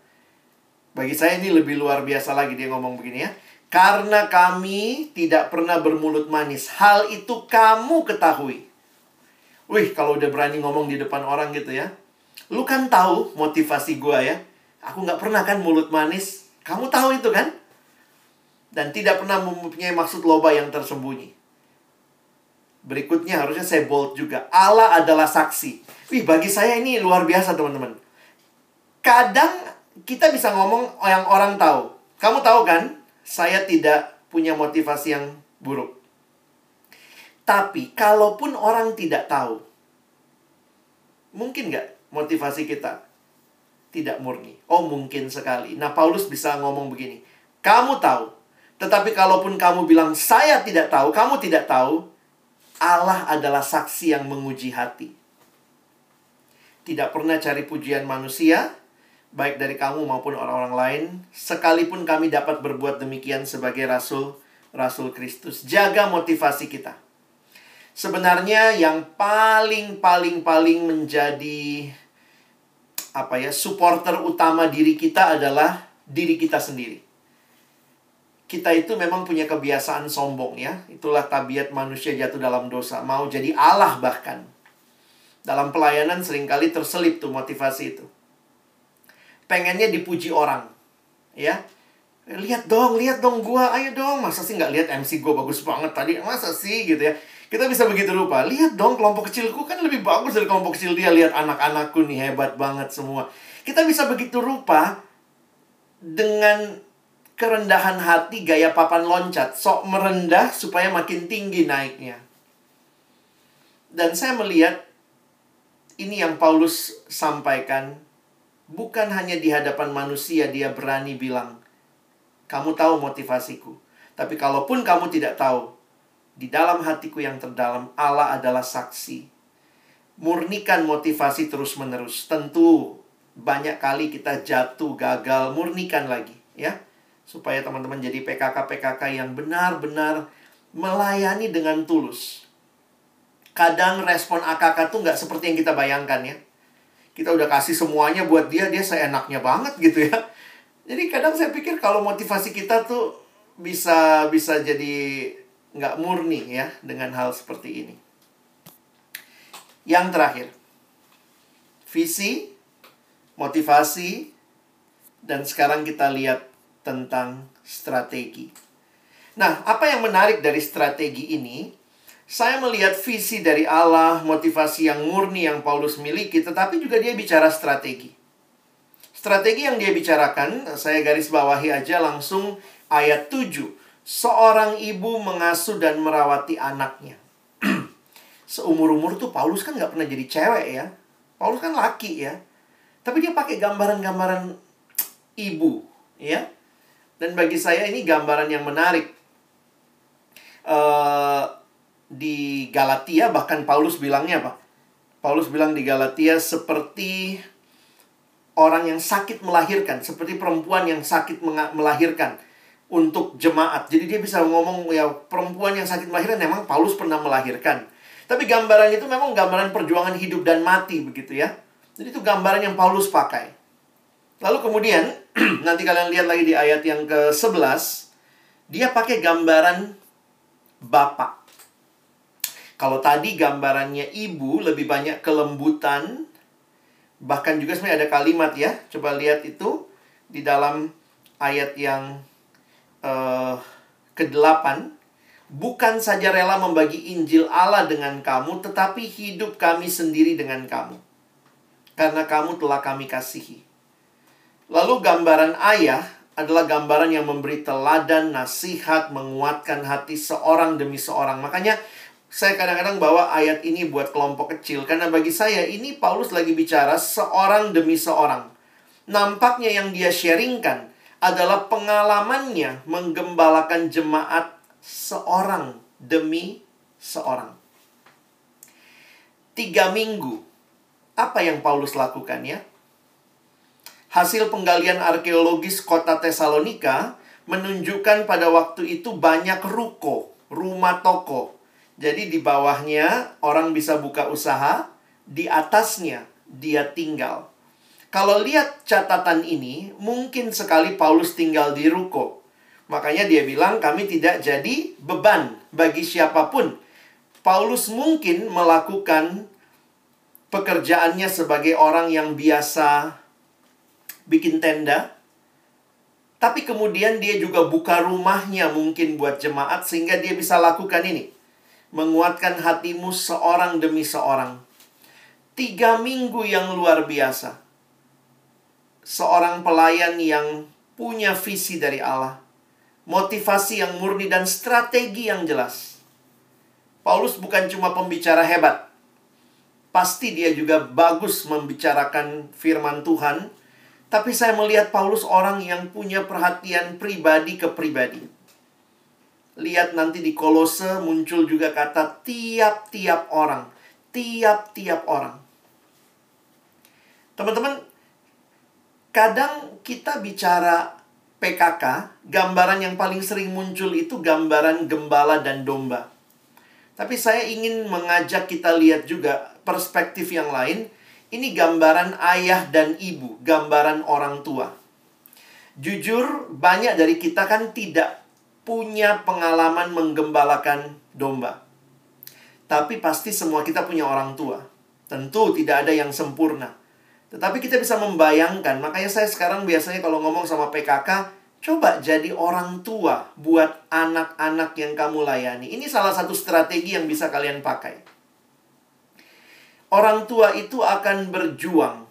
Bagi saya ini lebih luar biasa lagi dia ngomong begini ya. Karena kami tidak pernah bermulut manis. Hal itu kamu ketahui. Wih, kalau udah berani ngomong di depan orang gitu ya. Lu kan tahu motivasi gua ya. Aku nggak pernah kan mulut manis. Kamu tahu itu kan? Dan tidak pernah mempunyai maksud loba yang tersembunyi. Berikutnya harusnya saya bold juga. Allah adalah saksi. Wih, bagi saya ini luar biasa teman-teman. Kadang kita bisa ngomong yang orang tahu. Kamu tahu kan? Saya tidak punya motivasi yang buruk. Tapi kalaupun orang tidak tahu, mungkin nggak motivasi kita tidak murni? Oh mungkin sekali. Nah Paulus bisa ngomong begini, kamu tahu, tetapi kalaupun kamu bilang saya tidak tahu, kamu tidak tahu, Allah adalah saksi yang menguji hati. Tidak pernah cari pujian manusia, baik dari kamu maupun orang-orang lain, sekalipun kami dapat berbuat demikian sebagai rasul rasul Kristus. Jaga motivasi kita. Sebenarnya yang paling paling paling menjadi apa ya, supporter utama diri kita adalah diri kita sendiri. Kita itu memang punya kebiasaan sombong ya. Itulah tabiat manusia jatuh dalam dosa, mau jadi Allah bahkan. Dalam pelayanan sering kali terselip tuh motivasi itu pengennya dipuji orang. Ya. Lihat dong, lihat dong gua, ayo dong. Masa sih nggak lihat MC gua bagus banget tadi? Masa sih gitu ya? Kita bisa begitu rupa. Lihat dong kelompok kecilku kan lebih bagus dari kelompok kecil dia. Lihat anak-anakku nih hebat banget semua. Kita bisa begitu rupa dengan kerendahan hati gaya papan loncat. Sok merendah supaya makin tinggi naiknya. Dan saya melihat ini yang Paulus sampaikan bukan hanya di hadapan manusia dia berani bilang, "Kamu tahu motivasiku." Tapi kalaupun kamu tidak tahu, di dalam hatiku yang terdalam Allah adalah saksi. Murnikan motivasi terus-menerus. Tentu banyak kali kita jatuh, gagal, murnikan lagi, ya. Supaya teman-teman jadi PKK-PKK yang benar-benar melayani dengan tulus. Kadang respon AKK tuh nggak seperti yang kita bayangkan ya kita udah kasih semuanya buat dia dia seenaknya banget gitu ya. Jadi kadang saya pikir kalau motivasi kita tuh bisa bisa jadi nggak murni ya dengan hal seperti ini. Yang terakhir visi motivasi dan sekarang kita lihat tentang strategi. Nah apa yang menarik dari strategi ini saya melihat visi dari Allah, motivasi yang murni yang Paulus miliki, tetapi juga dia bicara strategi. Strategi yang dia bicarakan, saya garis bawahi aja langsung ayat 7. Seorang ibu mengasuh dan merawati anaknya. Seumur-umur tuh Paulus kan nggak pernah jadi cewek ya. Paulus kan laki ya. Tapi dia pakai gambaran-gambaran ibu ya. Dan bagi saya ini gambaran yang menarik. Uh, di Galatia bahkan Paulus bilangnya apa? Paulus bilang di Galatia seperti orang yang sakit melahirkan, seperti perempuan yang sakit melahirkan untuk jemaat. Jadi dia bisa ngomong ya perempuan yang sakit melahirkan memang Paulus pernah melahirkan. Tapi gambaran itu memang gambaran perjuangan hidup dan mati begitu ya. Jadi itu gambaran yang Paulus pakai. Lalu kemudian nanti kalian lihat lagi di ayat yang ke-11 dia pakai gambaran bapak. Kalau tadi gambarannya ibu lebih banyak kelembutan, bahkan juga sebenarnya ada kalimat ya. Coba lihat itu di dalam ayat yang uh, ke-8. Bukan saja rela membagi Injil Allah dengan kamu, tetapi hidup kami sendiri dengan kamu. Karena kamu telah kami kasihi. Lalu gambaran ayah adalah gambaran yang memberi teladan, nasihat, menguatkan hati seorang demi seorang. Makanya saya kadang-kadang bawa ayat ini buat kelompok kecil karena bagi saya ini Paulus lagi bicara seorang demi seorang. Nampaknya yang dia sharingkan adalah pengalamannya menggembalakan jemaat seorang demi seorang. Tiga minggu, apa yang Paulus lakukan ya? Hasil penggalian arkeologis kota Tesalonika menunjukkan pada waktu itu banyak ruko, rumah toko. Jadi di bawahnya orang bisa buka usaha, di atasnya dia tinggal. Kalau lihat catatan ini, mungkin sekali Paulus tinggal di ruko. Makanya dia bilang kami tidak jadi beban bagi siapa pun. Paulus mungkin melakukan pekerjaannya sebagai orang yang biasa bikin tenda. Tapi kemudian dia juga buka rumahnya mungkin buat jemaat sehingga dia bisa lakukan ini. Menguatkan hatimu seorang demi seorang. Tiga minggu yang luar biasa. Seorang pelayan yang punya visi dari Allah. Motivasi yang murni dan strategi yang jelas. Paulus bukan cuma pembicara hebat, pasti dia juga bagus membicarakan firman Tuhan. Tapi saya melihat Paulus orang yang punya perhatian pribadi ke pribadi. Lihat nanti di Kolose muncul juga kata tiap-tiap orang. Tiap-tiap orang. Teman-teman, kadang kita bicara PKK, gambaran yang paling sering muncul itu gambaran gembala dan domba. Tapi saya ingin mengajak kita lihat juga perspektif yang lain, ini gambaran ayah dan ibu, gambaran orang tua. Jujur, banyak dari kita kan tidak punya pengalaman menggembalakan domba. Tapi pasti semua kita punya orang tua. Tentu tidak ada yang sempurna. Tetapi kita bisa membayangkan, makanya saya sekarang biasanya kalau ngomong sama PKK, coba jadi orang tua buat anak-anak yang kamu layani. Ini salah satu strategi yang bisa kalian pakai. Orang tua itu akan berjuang.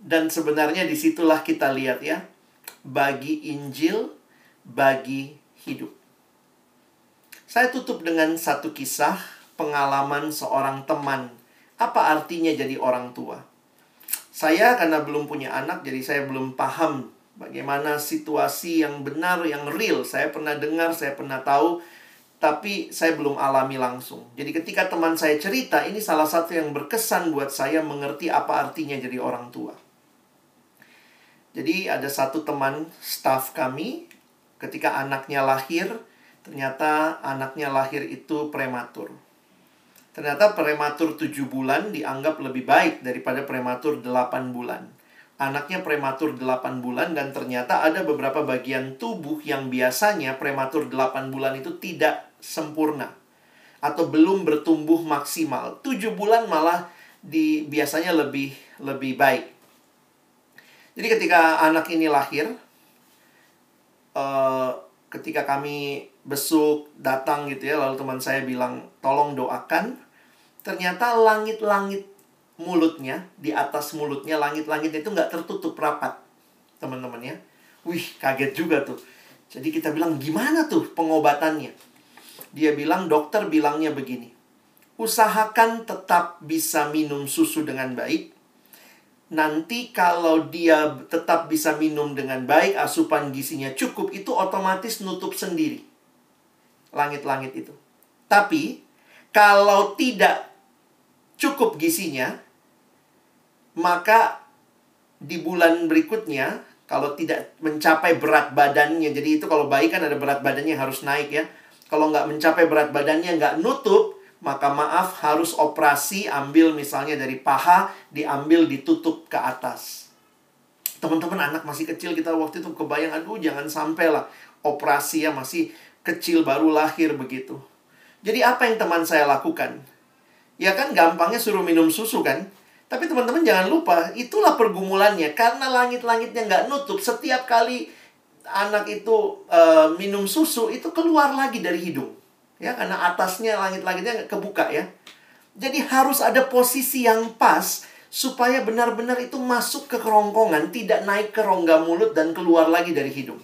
Dan sebenarnya di situlah kita lihat ya. Bagi Injil, bagi hidup. Saya tutup dengan satu kisah pengalaman seorang teman. Apa artinya jadi orang tua? Saya karena belum punya anak, jadi saya belum paham bagaimana situasi yang benar, yang real. Saya pernah dengar, saya pernah tahu, tapi saya belum alami langsung. Jadi ketika teman saya cerita, ini salah satu yang berkesan buat saya mengerti apa artinya jadi orang tua. Jadi ada satu teman staff kami, ketika anaknya lahir, ternyata anaknya lahir itu prematur. Ternyata prematur 7 bulan dianggap lebih baik daripada prematur 8 bulan. Anaknya prematur 8 bulan dan ternyata ada beberapa bagian tubuh yang biasanya prematur 8 bulan itu tidak sempurna atau belum bertumbuh maksimal. Tujuh bulan malah di biasanya lebih lebih baik. Jadi ketika anak ini lahir, uh, ketika kami besuk datang gitu ya, lalu teman saya bilang tolong doakan. Ternyata langit-langit mulutnya di atas mulutnya langit-langit itu nggak tertutup rapat, teman-teman ya. Wih kaget juga tuh. Jadi kita bilang gimana tuh pengobatannya? Dia bilang, dokter bilangnya begini. Usahakan tetap bisa minum susu dengan baik. Nanti kalau dia tetap bisa minum dengan baik, asupan gizinya cukup, itu otomatis nutup sendiri. Langit-langit itu. Tapi, kalau tidak cukup gizinya, maka di bulan berikutnya, kalau tidak mencapai berat badannya, jadi itu kalau bayi kan ada berat badannya harus naik ya kalau nggak mencapai berat badannya, nggak nutup, maka maaf harus operasi ambil misalnya dari paha, diambil ditutup ke atas. Teman-teman anak masih kecil kita waktu itu kebayang, aduh jangan sampai lah operasi ya masih kecil baru lahir begitu. Jadi apa yang teman saya lakukan? Ya kan gampangnya suruh minum susu kan? Tapi teman-teman jangan lupa, itulah pergumulannya. Karena langit-langitnya nggak nutup, setiap kali anak itu uh, minum susu itu keluar lagi dari hidung ya karena atasnya langit-langitnya kebuka ya. Jadi harus ada posisi yang pas supaya benar-benar itu masuk ke kerongkongan tidak naik ke rongga mulut dan keluar lagi dari hidung.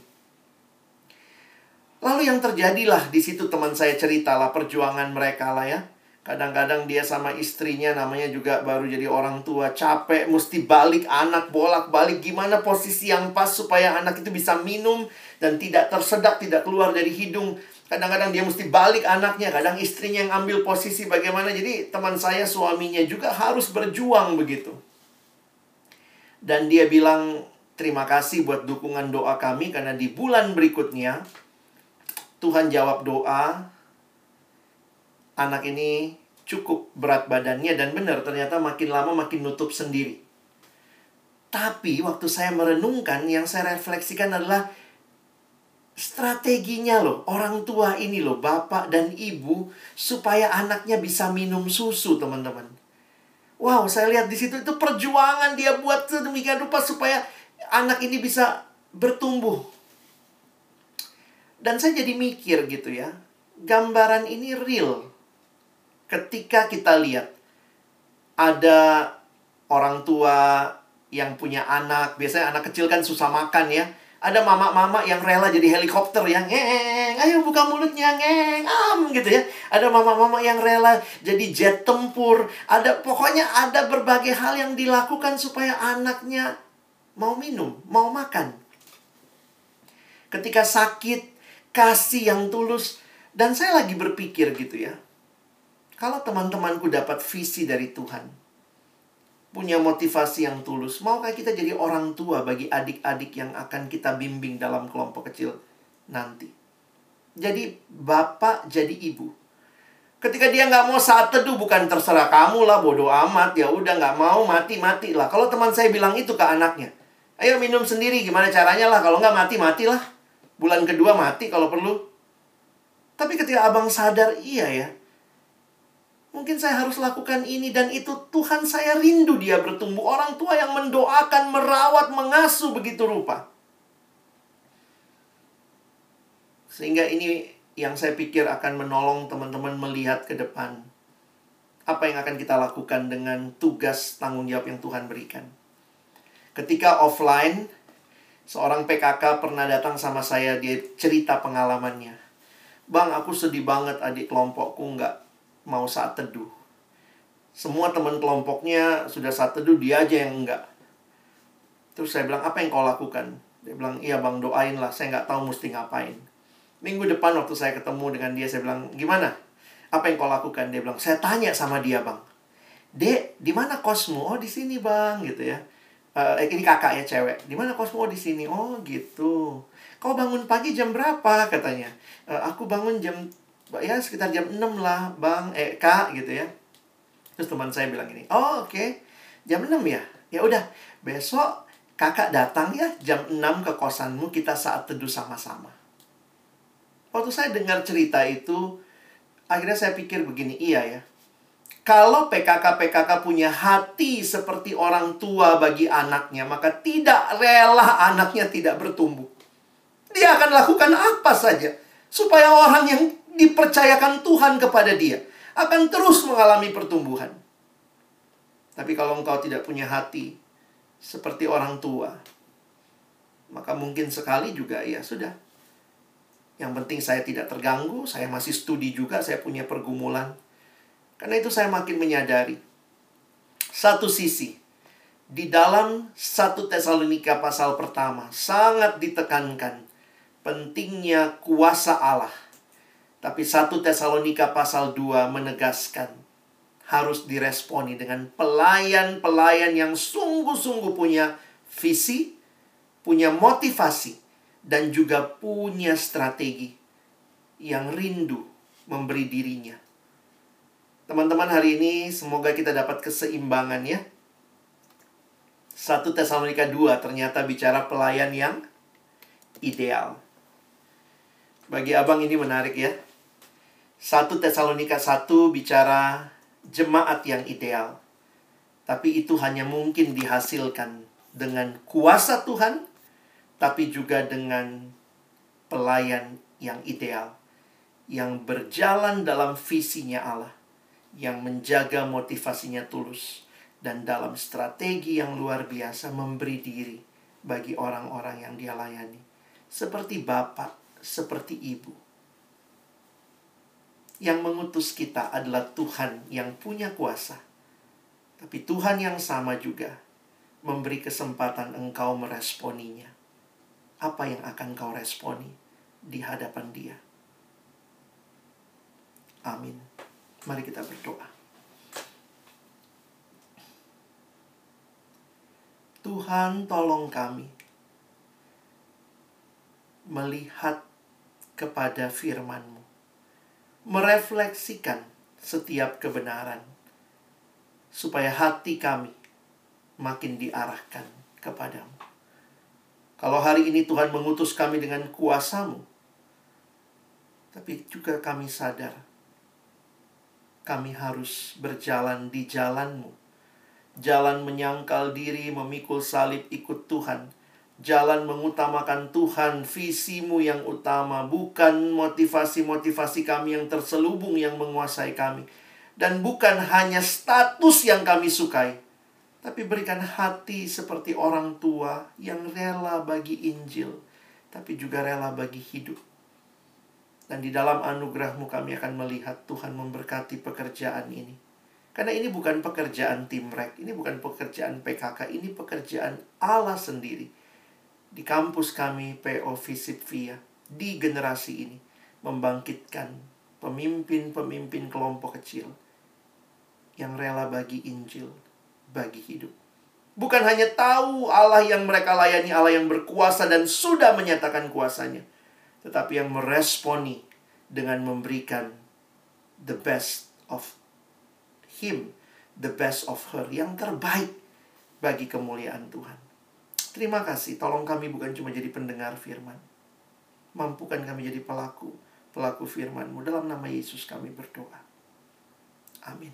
Lalu yang terjadilah di situ teman saya ceritalah perjuangan mereka lah ya. Kadang-kadang dia sama istrinya namanya juga baru jadi orang tua Capek, mesti balik anak, bolak-balik Gimana posisi yang pas supaya anak itu bisa minum Dan tidak tersedak, tidak keluar dari hidung Kadang-kadang dia mesti balik anaknya Kadang istrinya yang ambil posisi bagaimana Jadi teman saya suaminya juga harus berjuang begitu Dan dia bilang terima kasih buat dukungan doa kami karena di bulan berikutnya Tuhan jawab doa anak ini cukup berat badannya dan benar ternyata makin lama makin nutup sendiri. Tapi waktu saya merenungkan yang saya refleksikan adalah strateginya loh orang tua ini loh bapak dan ibu supaya anaknya bisa minum susu teman-teman. Wow, saya lihat di situ itu perjuangan dia buat sedemikian rupa supaya anak ini bisa bertumbuh. Dan saya jadi mikir gitu ya, gambaran ini real. Ketika kita lihat ada orang tua yang punya anak, biasanya anak kecil kan susah makan ya. Ada mama-mama yang rela jadi helikopter yang ngeng, ayo buka mulutnya ngeng, am gitu ya. Ada mama-mama yang rela jadi jet tempur. Ada pokoknya ada berbagai hal yang dilakukan supaya anaknya mau minum, mau makan. Ketika sakit, kasih yang tulus. Dan saya lagi berpikir gitu ya. Kalau teman-temanku dapat visi dari Tuhan, punya motivasi yang tulus. Maukah kita jadi orang tua bagi adik-adik yang akan kita bimbing dalam kelompok kecil nanti? Jadi bapak jadi ibu. Ketika dia nggak mau saat teduh bukan terserah kamu lah bodoh amat ya udah nggak mau mati mati lah. Kalau teman saya bilang itu ke anaknya, ayo minum sendiri gimana caranya lah kalau nggak mati matilah. Bulan kedua mati kalau perlu. Tapi ketika abang sadar iya ya, Mungkin saya harus lakukan ini dan itu Tuhan saya rindu dia bertumbuh. Orang tua yang mendoakan, merawat, mengasuh begitu rupa. Sehingga ini yang saya pikir akan menolong teman-teman melihat ke depan. Apa yang akan kita lakukan dengan tugas tanggung jawab yang Tuhan berikan. Ketika offline, seorang PKK pernah datang sama saya, dia cerita pengalamannya. Bang, aku sedih banget adik kelompokku nggak mau saat teduh. Semua teman kelompoknya sudah saat teduh, dia aja yang enggak. Terus saya bilang, apa yang kau lakukan? Dia bilang, iya bang, doain lah, saya nggak tahu mesti ngapain. Minggu depan waktu saya ketemu dengan dia, saya bilang, gimana? Apa yang kau lakukan? Dia bilang, saya tanya sama dia bang. Dek, di mana kosmu? Oh, di sini bang, gitu ya. Uh, ini kakak ya cewek. Di mana kosmu? Oh, di sini. Oh, gitu. Kau bangun pagi jam berapa? Katanya. Uh, aku bangun jam ya sekitar jam 6 lah bang eh kak gitu ya terus teman saya bilang gini oh oke okay. jam 6 ya ya udah besok kakak datang ya jam 6 ke kosanmu kita saat teduh sama-sama waktu saya dengar cerita itu akhirnya saya pikir begini iya ya kalau PKK-PKK punya hati seperti orang tua bagi anaknya, maka tidak rela anaknya tidak bertumbuh. Dia akan lakukan apa saja supaya orang yang dipercayakan Tuhan kepada dia akan terus mengalami pertumbuhan. Tapi kalau engkau tidak punya hati seperti orang tua, maka mungkin sekali juga ya sudah. Yang penting saya tidak terganggu, saya masih studi juga, saya punya pergumulan. Karena itu saya makin menyadari satu sisi di dalam satu Tesalonika pasal pertama sangat ditekankan pentingnya kuasa Allah tapi satu Tesalonika pasal 2 menegaskan harus diresponi dengan pelayan-pelayan yang sungguh-sungguh punya visi, punya motivasi, dan juga punya strategi yang rindu memberi dirinya. Teman-teman hari ini semoga kita dapat keseimbangan ya. 1 Tesalonika 2 ternyata bicara pelayan yang ideal. Bagi abang ini menarik ya. 1 Tesalonika 1 bicara jemaat yang ideal. Tapi itu hanya mungkin dihasilkan dengan kuasa Tuhan, tapi juga dengan pelayan yang ideal, yang berjalan dalam visinya Allah, yang menjaga motivasinya tulus, dan dalam strategi yang luar biasa memberi diri bagi orang-orang yang dia layani. Seperti bapak, seperti ibu yang mengutus kita adalah Tuhan yang punya kuasa. Tapi Tuhan yang sama juga memberi kesempatan engkau meresponinya. Apa yang akan kau responi di hadapan dia? Amin. Mari kita berdoa. Tuhan tolong kami melihat kepada firman-Mu. Merefleksikan setiap kebenaran. Supaya hati kami makin diarahkan kepadamu. Kalau hari ini Tuhan mengutus kami dengan kuasamu, tapi juga kami sadar kami harus berjalan di jalanmu. Jalan menyangkal diri, memikul salib ikut Tuhan. Jalan mengutamakan Tuhan, visimu yang utama, bukan motivasi-motivasi kami yang terselubung yang menguasai kami. Dan bukan hanya status yang kami sukai, tapi berikan hati seperti orang tua yang rela bagi Injil, tapi juga rela bagi hidup. Dan di dalam anugerahmu kami akan melihat Tuhan memberkati pekerjaan ini. Karena ini bukan pekerjaan tim rek, ini bukan pekerjaan PKK, ini pekerjaan Allah sendiri. Di kampus kami PO Visip Via, di generasi ini, membangkitkan pemimpin-pemimpin kelompok kecil yang rela bagi Injil, bagi hidup. Bukan hanya tahu Allah yang mereka layani, Allah yang berkuasa dan sudah menyatakan kuasanya. Tetapi yang meresponi dengan memberikan the best of him, the best of her, yang terbaik bagi kemuliaan Tuhan. Terima kasih, tolong kami bukan cuma jadi pendengar firman. Mampukan kami jadi pelaku, pelaku firman-Mu. Dalam nama Yesus kami berdoa. Amin.